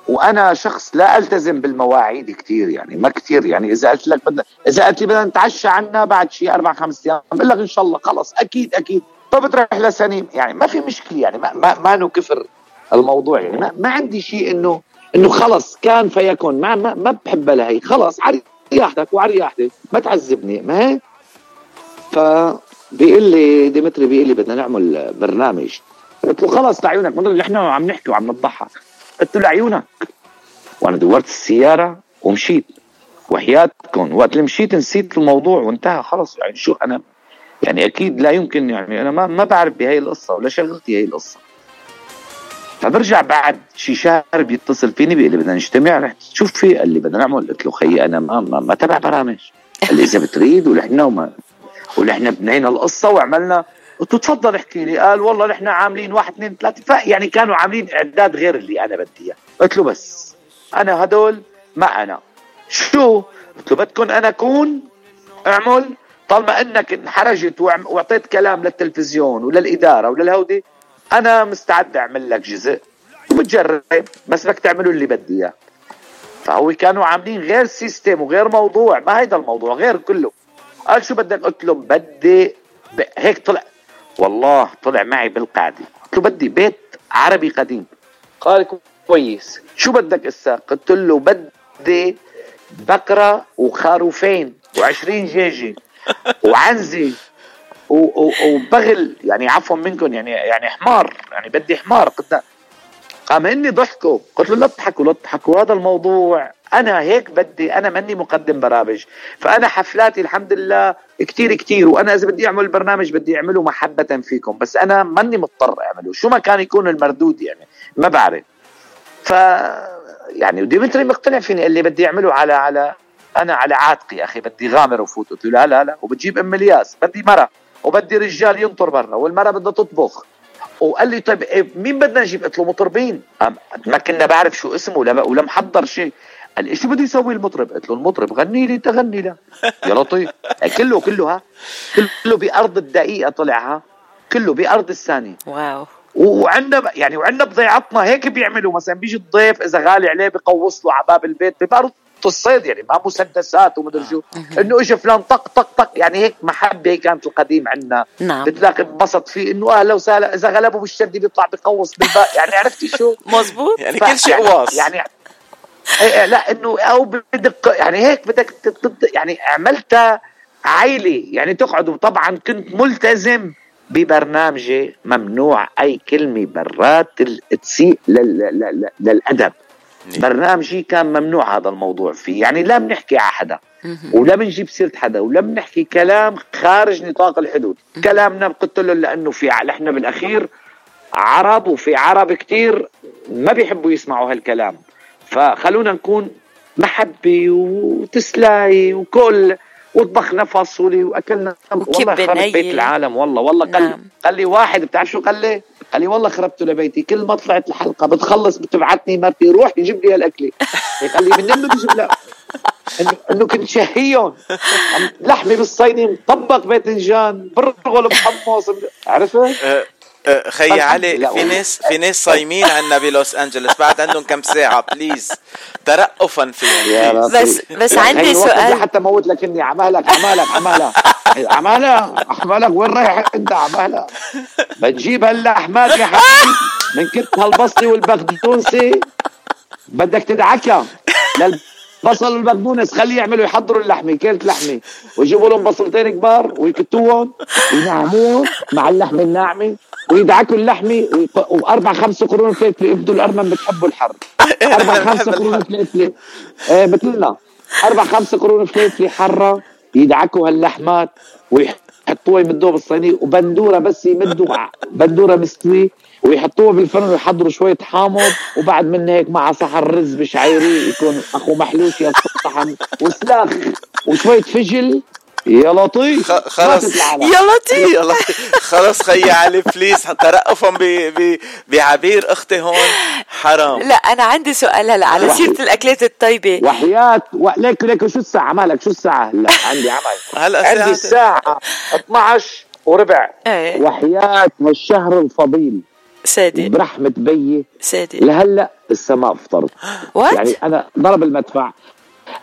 وأنا شخص لا ألتزم بالمواعيد كثير يعني ما كثير يعني. إذا قلت لك بدنا إذا قلت لي بدنا نتعشى عنا بعد شيء أربع خمس أيام بقول لك إن شاء الله خلص أكيد أكيد. فبتروح لسنيم يعني ما في مشكلة يعني ما ما, ما كفر الموضوع يعني. ما, ما عندي شيء إنه إنه خلص كان فيكون ما ما, ما بحب لهي خلص عرياحتك وعرياحتك ما تعذبني ما هيك فبيقول لي ديمتري بيقول لي بدنا نعمل برنامج. قلت له خلص لعيونك إحنا عم نحكي وعم نضحك. قلت له لعيونك وأنا دورت السيارة ومشيت. وحياتكم. وقت اللي مشيت نسيت الموضوع وانتهى. خلص يعني شو أنا؟ يعني أكيد لا يمكن يعني أنا ما ما بعرف بهي القصة ولا شغلتي هي القصة. فبرجع بعد شي شهر بيتصل فيني بيقول لي بدنا نجتمع رحت شوف في قال لي بدنا نعمل قلت له خيي أنا ما ما, ما تبع برامج. قال لي إذا بتريد ونحن وما ونحن بنينا القصة وعملنا. قلت له تفضل احكي لي. قال والله نحن عاملين واحد اثنين ثلاثة. يعني كانوا عاملين إعداد غير اللي أنا بدي إياه. قلت له بس أنا هدول ما أنا شو؟ قلت له بدكم أنا أكون أعمل. طالما إنك انحرجت وأعطيت كلام للتلفزيون وللإدارة وللهودي أنا مستعد أعمل لك جزء وبتجرب بس بدك تعملوا اللي بدي إياه. فهو كانوا عاملين غير سيستم وغير موضوع ما هيدا الموضوع غير كله. قال شو بدك؟ قلت له بدي هيك طلع. والله طلع معي بالقعده قلت له بدي بيت عربي قديم. قال كويس. شو بدك إسا؟ قلت له بدي بقرة وخروفين وعشرين جيجي وعنزة وبغل يعني عفوا منكم يعني يعني حمار يعني بدي حمار قلت قام إني ضحكوا قلت له لا تضحكوا لا تضحكوا هذا الموضوع أنا هيك بدي أنا ماني مقدم برامج فأنا حفلاتي الحمد لله كتير كتير وأنا إذا بدي أعمل برنامج بدي أعمله محبة فيكم بس أنا ماني مضطر أعمله شو ما كان يكون المردود يعني ما بعرف. ف يعني وديمتري مقتنع فيني قال لي بدي أعمله على على أنا على عاتقي أخي بدي غامر وفوت. قلت له لا لا لا وبتجيب أم الياس بدي مرة. وبدي رجال ينطر برا والمرة بدها تطبخ. وقال لي طيب إيه مين بدنا نجيب؟ قلت له مطربين. ما كنا بعرف شو اسمه ولا ولا محضر شيء. قال لي شو بده يسوي المطرب؟ قلت له المطرب غني لي تغني له يا لطيف. كله كله ها كله بأرض الدقيقة طلع ها كله بأرض الثانية. واو. وعندنا يعني وعندنا بضيعتنا هيك بيعملوا. مثلا بيجي الضيف إذا غالي عليه بقوص له على باب البيت ببارض ربطوا الصيد يعني ما مسدسات ومدري شو. إنه اجى فلان طق طق طق. يعني هيك محبة هي كانت القديم عندنا. نعم. بتلاقي انبسط فيه إنه أهلا وسهلا. إذا غلبه بالشدي بيطلع بقوص بالباء يعني عرفتي شو؟ مزبوط يعني كل شيء واص يعني إيه، إيه، لا إنه أو بدك يعني هيك بدك يعني عملتها عائله يعني تقعدوا. طبعا كنت ملتزم ببرنامجي ممنوع أي كلمة برات ال- تسيء لل- لل- لل- للأدب. برنامجي كان ممنوع هذا الموضوع فيه. يعني لا بنحكي على حدا. ولا بنجيب سيرة حدا. ولا بنحكي كلام خارج نطاق الحدود. كلامنا قلت له لأنه في نحن بالأخير عرب وفي عرب كتير ما بيحبوا يسمعوا هالكلام. فخلونا نكون محبة وتسلاي وكل وطبخنا فاصولي واكلنا والله خرب بيت. العالم. والله والله قال نعم. قال لي واحد. بتعرف شو قال لي؟ قال لي والله خربته لبيتي كل ما طلعت الحلقة بتخلص بتبعتني مرتي روح يجيب لي هالاكله قال لي من وين بده يجيب لا. إنه انه كنت شهيهم لحمه بالصيني مطبق باذنجان برغل محمص عرفت؟ أه، أه، خي علي في. ناس في ناس صايمين عنا بلوس انجلوس بعد عندهم كم ساعة. please ترقفا فيهم. بس بس عندي هي الوقت سؤال. حتى موت لك إني عمالك عمالك عمالك. عمالك عمالك وين رايح أنت عمالك بتجيب هاللحمات يا حبيبي من كتر هالبصلي والبقدونسي بدك تدعكها للبصل والبقدونس خليه يعملوا يحضروا اللحمة كيلة لحمة. ويجيبوا لهم بصلتين كبار ويكتوهم وينعموهم مع اللحمة الناعمة ويدعكوا اللحمة ويق- وأربع خمس قرون فلفل يبدوا الأرمن بتحبوا الحر. أربع أنا خمس قرون. فلفلة. إيه مثلنا. أربع خمس قرون فلفلة حرة. يدعكوا هاللحمات ويحطوها يمدوها بالصينيه وبندورة بس يمدوا بندورة مستوي ويحطوها بالفرن ويحضروا شوية حامض وبعد من هيك مع صحن رز بشعيري يكون أخو محلوش يا صحن وسلاخ وشوية فجل. يا لطيف. خ- خلص. ماتت العالم. يا لطيف. يلا خلص خي علي بليز ترقفا ب- ب- بعبير أختي هون. حرام. لا أنا عندي سؤال هلا على. سيرة الأكلات الطيبة. وحياة و... ليك ليك شو الساعة؟ مالك شو الساعة هلا؟ عندي عمل. هلا عندي الساعة 12 وربع. إيه. وحياة هالشهر الفضيل. سادي برحمة بيي. سادي لهلا السماء فطرت وات يعني أنا ضرب المدفع.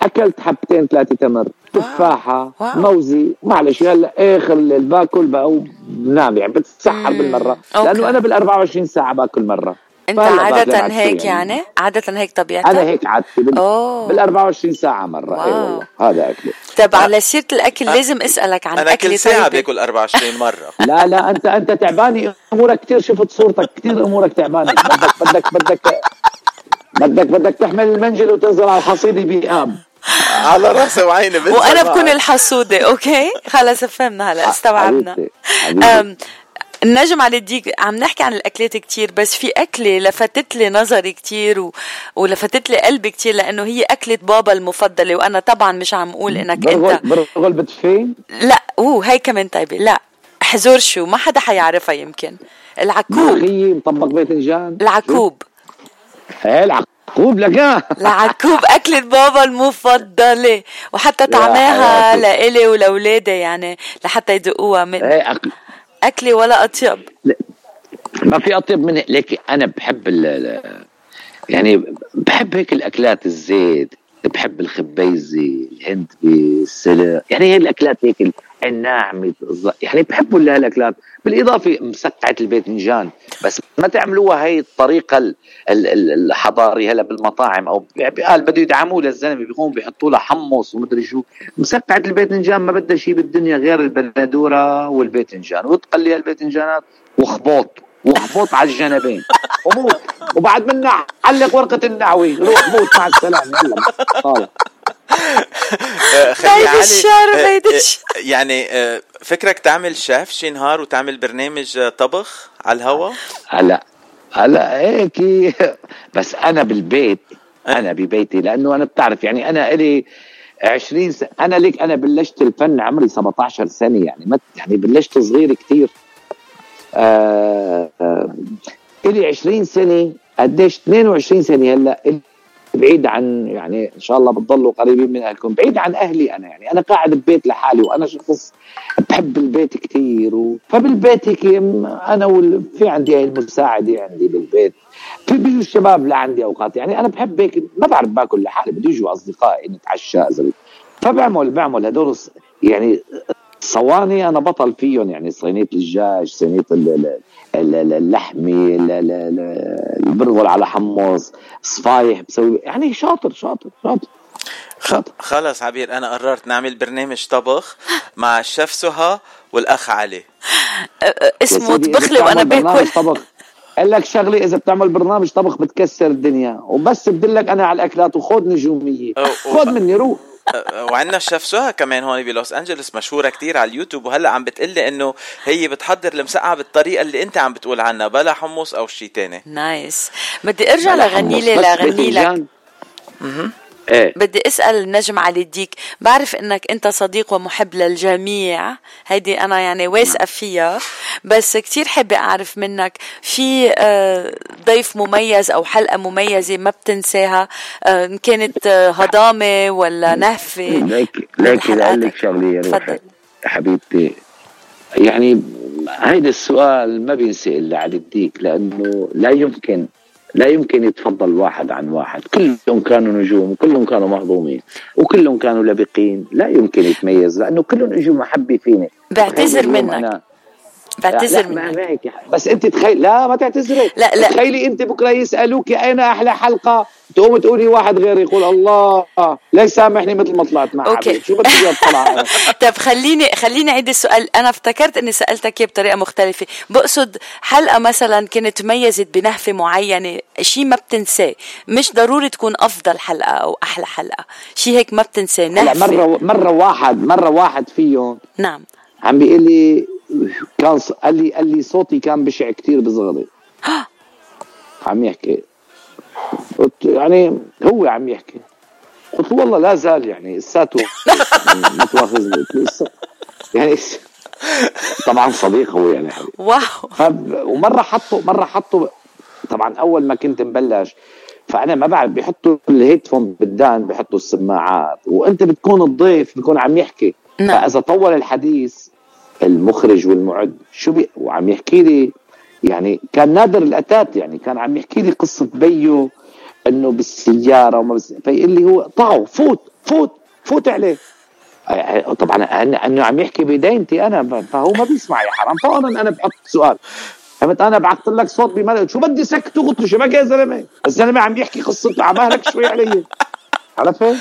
أكلت حبتين ثلاثة تمر. تفاحة واو. موزي معلش هلا آخر الليل باكل بقى بنام يعني بتسحر بالمرة. أوكي. لأنه أنا بال 24 ساعة باكل مرة. أنت عادة هيك شوي يعني؟ عادة هيك طبيعتك؟ أنا هيك عادتي بال. بال 24 ساعة مرة. اي. والله هذا أكلي. طب على سيرة الأكل لازم أسألك عن أنا كل ساعة طيبة. باكل 24 مرة. لا لا انت أنت تعباني أمورك كثير شفت صورتك كثير أمورك تعبانة. بدك بدك بدك بدك بدك تحمل المنجل وتنزل على الحصيده بإياب على راسي وعيني وأنا معك. بكون الحسودة أوكي؟ خلص فهمنا هلا استوعبنا. النجم على الديك عم نحكي عن الأكلات كتير بس في أكلة لفتت لي نظري كتير و... ولفتت لي قلبي كتير لأنه هي أكلة بابا المفضلة وأنا طبعا مش عم أقول إنك برغل أنت. برغل بتفين لا أوه هي كمان طيبة. لا حزور شو؟ ما حدا حيعرفها يمكن. العكوب. مطبق باذنجان العكوب. إيه العقوب لك العكوب أكلة بابا المفضلة. وحتى طعماها. لإلي ولولادي يعني لحتى يدقوها من أك... أكلة ولا أطيب. ما في أطيب من ليك أنا بحب ال... يعني بحب هيك الأكلات الزيت. بحب الخبيزه الهندبي السلق. يعني هي الأكلات هيك ال- الناعمة يعني بحبوا هالاكلات بالإضافة مسقعة الباذنجان بس ما تعملوها هي الطريقة ال- ال- ال- الحضاري هلا بالمطاعم أو قال بده يدعموه للزلمة بيقوموا بيحطوا لها حمص ومدري شو. مسقعة الباذنجان ما بدها شيء بالدنيا غير البندورة والباذنجان وتقلي الباذنجانات وخبوط. وخبوط على الجنبين. وموت. وبعد منها علق ورقة النعوي روح موت مع السلامة. يلا. آه، علي، الشر، آه، بعيد آه، الشر. يعني آه، فكرك تعمل شيف شي نهار وتعمل برنامج آه، طبخ على الهوا؟ هلا. هلا هيك. بس أنا بالبيت أنا ببيتي لأنه أنا بتعرف يعني أنا إلي 20 سنه أنا ليك أنا بلشت الفن عمري 17 سنة يعني ما يعني بلشت صغير كثير آه آه إلي 20 سنة قديش؟ 22 سنة هلأ بعيد عن يعني إن شاء الله بتضلوا قريبين من أهلكم بعيد عن أهلي أنا يعني أنا قاعد ببيت لحالي وأنا شخص بحب البيت كثير و... فبالبيت هيك أنا وال... في عندي هاي المساعده عندي بالبيت في بيجوا الشباب لعندي أوقات يعني أنا بحب هيك ما بعرف باكل لحالي بده يجوا أصدقائي نتعشى فبعمل بعمل هدول يعني صواني أنا بطل فيهم يعني صينية الدجاج صينية اللحمة البرغل على حمص صفايح بسوي يعني شاطر شاطر شاطر. خلص عبير أنا قررت نعمل برنامج طبخ مع الشيف سهى والأخ علي. اسمه طبخ لي وأنا باكل طبخ. قال لك شغله إذا بتعمل برنامج طبخ بتكسر الدنيا. وبس بدلك أنا على الأكلات وخذ نجومية خذ مني روح. وعندنا الشيف سهى كمان هون بلوس أنجلوس مشهورة كتير على اليوتيوب وهلأ عم بتقلي إنه هي بتحضر المسقعة بالطريقة اللي أنت عم بتقول عنها بلا حمص أو شيء تاني. nice بدي أرجع لغني لي لغني لك. إيه. بدي أسأل النجم علي الديك بعرف إنك أنت صديق ومحب للجميع هيدي أنا يعني واثقة فيها بس كتير حابة أعرف منك في آه، ضيف مميز أو حلقة مميزة ما بتنساها آه، إن كانت آه، هضامة ولا نهفة؟ ليك ليك لك شغله تفضل. حبيبتي يعني هيدا السؤال ما بينسأل إلا على الديك لأنه لا يمكن لا يمكن يتفضل واحد عن واحد. كلهم كانوا نجوم وكلهم كانوا مهضومين وكلهم كانوا لبقين. لا يمكن يتميز لأنه كلهم نجوم محبة فيني بعتذر منك. بعتذر منك بس انت تخيل لا ما تعتذري. لا لا. تخيلي انت بكرة يسألوك أين أحلى حلقة؟ تقوم تقولي واحد غير يقول الله. ليش سامحني مثل ما طلعت مع أوكي. شو بدي اطلع طيب خليني خليني أعيد السؤال. أنا افتكرت إني سألتك إياه بطريقة مختلفة. بقصد حلقه مثلا كانت تميزت بنهفة معينة؟ شيء ما بتنساه. مش ضروري تكون أفضل حلقة أو أحلى حلقة. شيء هيك ما بتنساه. نهفة. مرة مرة واحد مرة واحد فيهم نعم. عم بيقول لي كان قال لي قال لي صوتي كان بشع كثير بصغري عم يحكي. قلت يعني هو عم يحكي. قلت له والله لا زال يعني لساته متواخذني. يعني طبعا صديق هو يعني واو. ومرة حطوا مرة حطوا طبعا أول ما كنت مبلش فأنا ما بعرف بيحطوا الهيدفون بالدان بيحطوا السماعات وأنت بتكون الضيف بيكون عم يحكي. نعم. فإذا طول الحديث المخرج والمعد. شو بي وعم يحكي لي يعني كان نادر الأتات يعني كان عم يحكي لي قصة بيو إنه بالسيارة وما بس فيقول لي هو طعو فوت فوت فوت عليه. طبعا أنه عم يحكي بدينتي أنا فهو ما بيسمع يا حرام. فورا أنا بحط سؤال. فهمت؟ أنا بعثت لك صوت بملل. شو بدي له شو بقى يا زلمة. الزلمة عم يحكي قصته عمالك شوي علي. عرفت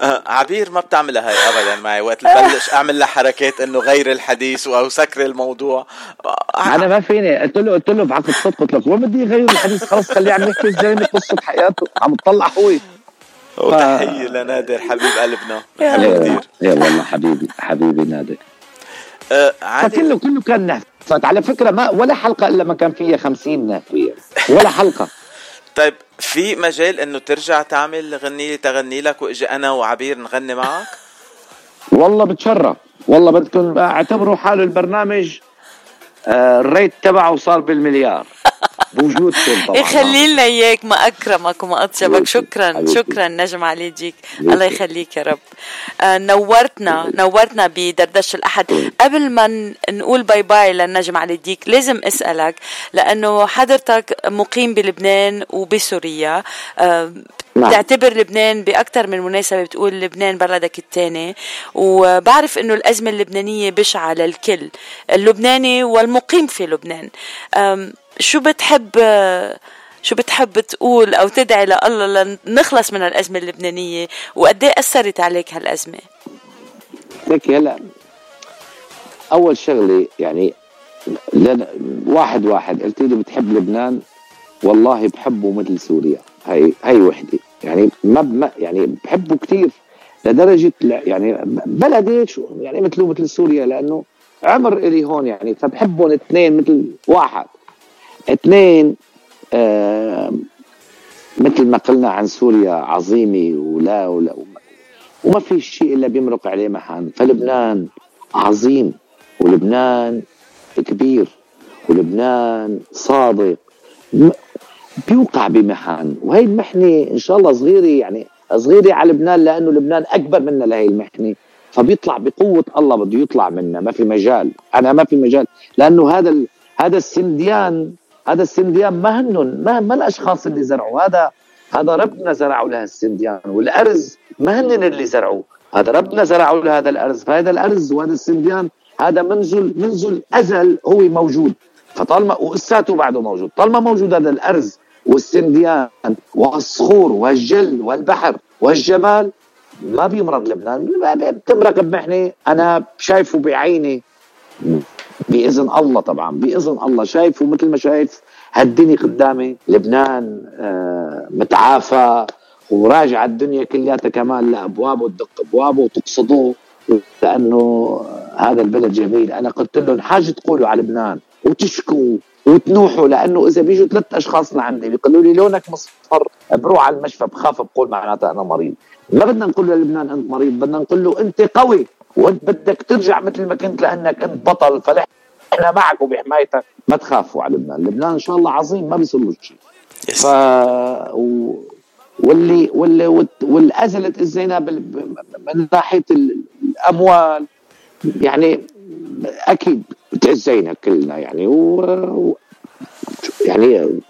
أه، عبير ما بتعملها هاي ابدا معي. وقت ببلش أعمل لها حركات إنه غير الحديث أو سكر الموضوع. أنا ما فيني. قلت له قلت له بعقد صدق قلت لك وين بدي اغير الحديث؟ خلص خليه عم يحكي الزلمه قصه حياته. عم تطلع هو وتحيه لنادر حبيب قلبنا. بحبه كثير يا والله حبيبي حبيبي نادر. أه كله كله كان نهفت على فكرة ما ولا حلقة إلا ما كان فيها 50 نهفية. ولا حلقة. طيب في مجال إنه ترجع تعمل غني لي تغني لك وإجي أنا وعبير نغني معك؟ والله بتشرف والله بدكم اعتبروا حاله البرنامج آه، الريت تبعه صار بالمليار بوجودكم طبعا. يخلي لنا إياك ما أكرمك وما أطيبك. شكرا شكرا نجم علي جيك الله يخليك يا رب. آه نورتنا نورتنا بدردشه الأحد. قبل ما نقول باي باي للنجم علي ديك لازم أسألك لأنه حضرتك مقيم بلبنان وبسوريا. آه نعم. بتعتبر لبنان باكثر من مناسبة بتقول لبنان بلدك الثاني. وبعرف إنه الأزمة اللبنانية بشعة للكل اللبناني والمقيم في لبنان. شو بتحب شو بتحب تقول أو تدعي لله لنخلص من الأزمة اللبنانية؟ وقد إيه أثرت عليك هالأزمة؟ لك هلا أول شغلة يعني واحد واحد قلت لي بتحب لبنان والله بحبه مثل سوريا. هاي هاي وحدة. يعني ما يعني بحبه كثير لدرجة يعني بلدي شو يعني مثله مثل سوريا لأنه عمر إلي هون يعني فبحبهم اثنين مثل واحد. اثنين آه مثل ما قلنا عن سوريا عظيمة ولا ولا وما في شيء إلا بيمرق عليه محن فلبنان عظيم ولبنان كبير ولبنان صادق. بيوقع بمحن وهي المحنة إن شاء الله صغيرة يعني صغيرة على لبنان لأنه لبنان أكبر منا لهي المحنة. فبيطلع بقوة الله بده يطلع منا ما في مجال. أنا ما في مجال لأنه هذا. هذا السنديان هذا السنديان ما هنن ما, ما الأشخاص اللي زرعوا؟ هذا هذا ربنا زرعوا لها السنديان والأرز ما هن اللي زرعوه. هذا ربنا زرعوا لهذا الأرز. فهذا الأرز وهذا السنديان هذا منذ منذ الازل هو موجود. فطالما وقساته بعده موجود. طالما موجود هذا الأرز والسنديان والصخور والجل والبحر والجمال ما بيمرض لبنان. بتمرق بمحنه أنا شايفه بعيني. بإذن الله طبعا بإذن الله. شايفه مثل ما شايف هالدنيا قدامي. لبنان آه متعافى وراجع الدنيا كلياتها كمان لأبوابه تدق أبوابه وتقصدوه لأنه هذا البلد جميل. أنا قلت لهم حاجة تقولوا على لبنان وتشكوا وتنوحوا. لأنه إذا بيجوا ثلاث أشخاص لعندي بيقولوا لي لونك مصفر بروح على المشفى بخاف بقول معناتها أنا مريض. ما بدنا نقول للبنان أنت مريض بدنا نقول له أنت قوي. وانت بدك ترجع مثل ما كنت لأنك انت بطل فنحن معك وبحمايتك ما تخافوا على لبنان. لبنان إن شاء الله عظيم ما بيصير له شيء. ف و... واللي واللي والازلت الزينب من ناحية الأموال يعني أكيد بتعزينا كلنا يعني و يعني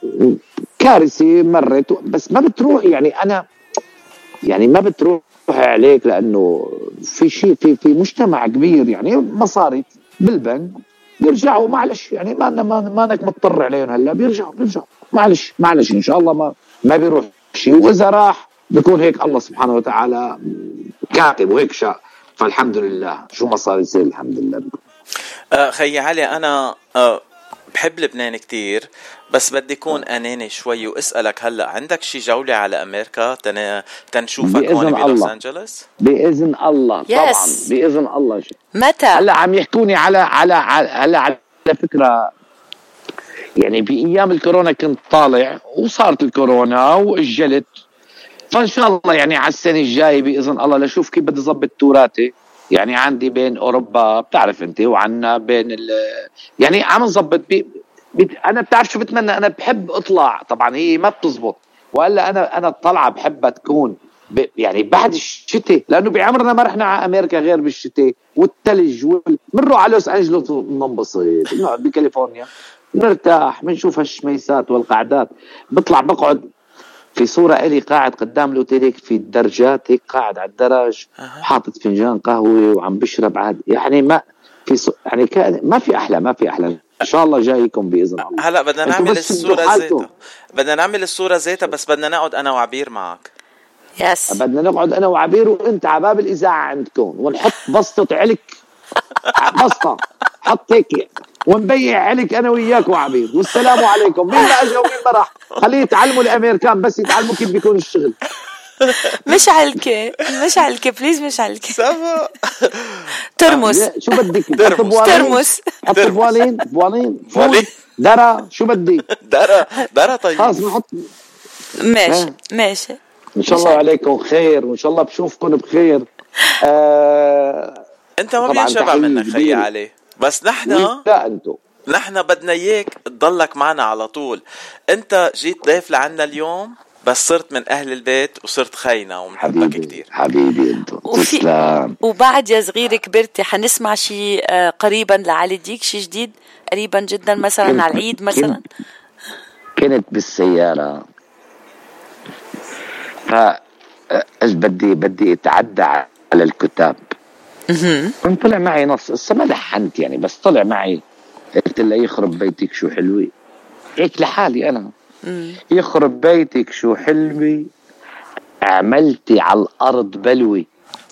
كارثة مرت بس ما بتروح يعني أنا يعني ما بتروح عليك لأنه في شيء في في مجتمع كبير يعني مصاري بالبنك بيرجعوا معلش يعني ما ما مانك مضطر عليهم هلا بيرجعوا بيرجعوا. معلش معلش إن شاء الله ما ما بيروح شيء. وإذا راح بيكون هيك الله سبحانه وتعالى كاتب وهيك شاء فالحمد لله. شو ما صار يصير الحمد لله. أه خي علي أنا أه بحب لبنان كتير بس بدي اكون أناني شوي وأسألك هلأ عندك شي جولة على أمريكا تن... تنشوفك هون بلوس أنجلوس؟ بإذن الله طبعا بإذن الله. متى؟ هلأ عم يحكوني على على هلأ على فكرة يعني بأيام الكورونا كنت طالع وصارت الكورونا وأجلت فإن شاء الله يعني على السنة الجاية بإذن الله لشوف كيف بدي اظبط توراتي. يعني عندي بين أوروبا بتعرف أنت وعنا بين ال يعني عم نظبط بي بي أنا بتعرف شو بتمنى؟ أنا بحب اطلع طبعا هي ما بتزبط. والا أنا أنا الطلعة بحبها تكون يعني بعد الشتاء لأنه بعمرنا ما رحنا على أمريكا غير بالشتاء والثلج وال... بنروح على لوس أنجلوس بننبسط بكاليفورنيا بنرتاح بنشوف هالشميسات والقعدات. بطلع بقعد في صورة إلي قاعد قدام الأوتيل في الدرجات هيك قاعد على الدرج حاطط فنجان قهوة وعم بشرب عاد. يعني ما في صو... يعني كان ما في أحلى ما في أحلى. إن شاء الله جايكم بإذن الله. هلا بدنا نعمل الصورة زيتها. بدنا نعمل الصورة زيتها بس بدنا نقعد أنا وعبير معك. يس بدنا نقعد أنا وعبير وأنت على باب الإذاعة عندكم ونحط بسطة علك. بسطة. حط هيك ونبيع عليك أنا وياك وعبير والسلام عليكم. مين ما اجى ومين ما راح. خليه يتعلموا الأمريكان بس يتعلموا كيف بيكون الشغل. مش علكة مش علكة بليز مش علكة سافا. ترمس. شو بدك؟ ترمس. حط بوالين. بوالين. بوالين. درا شو بدي؟ درا درا طيب. خلص نحط. ماشي. ماشي. إن شاء الله عليكم خير. وإن شاء الله بشوفكم بخير. آه أنت ما بينشبع منك خي علي. بس نحن لا انتو نحن بدنا إياك تضلك معنا على طول. أنت جيت ضيف لعنا اليوم بس صرت من أهل البيت وصرت خينا ومحبك كثير حبيبي انت تسلم. وبعد يا صغير كبرتي حنسمع شيء قريبا لعلي ديك شيء جديد؟ قريبا جدا مثلا على العيد مثلا؟ كنت بالسيارة. ف بدي بدي أتعدى على الكتاب. كنت طلع معي نص. هسه ما لحنت يعني بس طلع معي. قلت له يخرب بيتك شو حلوة. هيك لحالي أنا. يخرب بيتك شو حلوة. عملتي على الأرض بلوي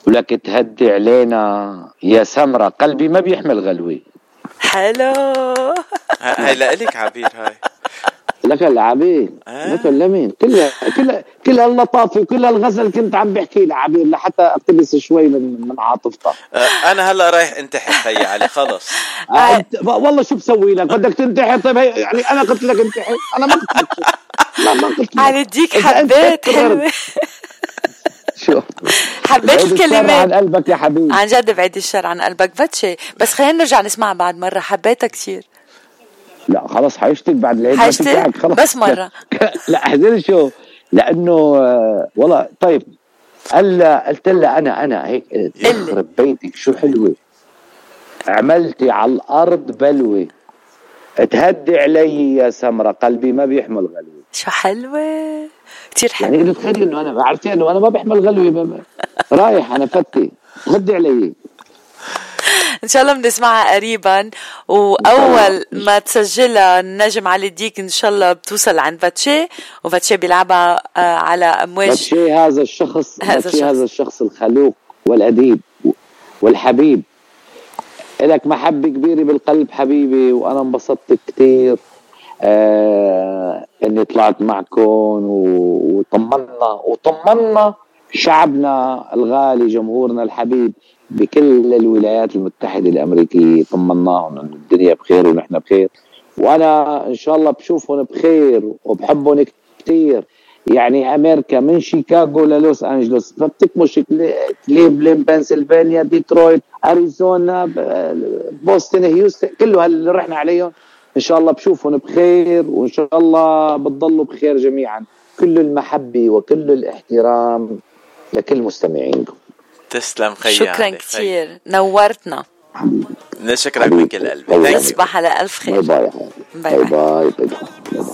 ولك تهدي علينا يا سمرة. قلبي ما بيحمل غلوة. حلو. هاي لإلك عبير هاي. لك العبير آه. لك لمين كلها كلها كل اللطافه وكل الغزل كنت عم بحكي لعبير لحتى اقتبس شوي من من عاطفتها آه أنا هلأ رايح انتحر خيي علي خلص. آه والله شو بسوي لك؟ بدك تنتحر؟ طيب يعني أنا قلت لك انتحر. أنا ما قلت لك لا ما قلت لك. على ديك حبيت حلوة شو؟ حبيت الكلمات عن قلبك يا حبيبي. عن جد بعيد الشر عن قلبك بتشي. بس خلينا نرجع نسمعها بعد مرة. حبيتها كثير لا خلص حيشتك بعد العيد حيشتك؟ خلص. بس مرة. لا احذر شو؟ لأنه آه، والله طيب قال قلت لها أنا أنا هيك يخرب بيتك شو حلوة؟ عملتي على الأرض بلوة. تهدي علي يا سمرة قلبي ما بيحمل غلوة. شو حلوة؟ كثير حلوة. يعني تخيلي إنه أنا عرفتي إنه أنا ما بحمل غلوة رايح أنا فتي تهدي علي. إن شاء الله بنسمعها قريبا. وأول ما تسجلها النجم علي الديك إن شاء الله بتوصل عند باتشي وباتشي بيلعبها آه، على أمواج. باتشي هذا الشخص هذا الشخص. هذا الشخص الخلوق والأديب والحبيب. لك محبة كبيرة بالقلب حبيبي وأنا انبسطت كثير آه إني طلعت معكم وطمنا وطمنا شعبنا الغالي جمهورنا الحبيب. بكل الولايات المتحدة الأمريكية طمناهم إنه الدنيا بخير ونحن بخير. وأنا إن شاء الله بشوفهم بخير وبحبهم كثير يعني أمريكا من شيكاغو للوس أنجلوس. فبتكمش كليفلاند بنسلفانيا ديترويت أريزونا بوسطن هيوستن كله اللي رحنا عليهم. إن شاء الله بشوفهم بخير وإن شاء الله بتضلوا بخير جميعا. كل المحبة وكل الاحترام لكل مستمعينكم. تسلم خيي شكرا كثير نورتنا. نشكرك من كل قلبي. تصبح على ألف خير. bye bye. باي باي, باي. باي.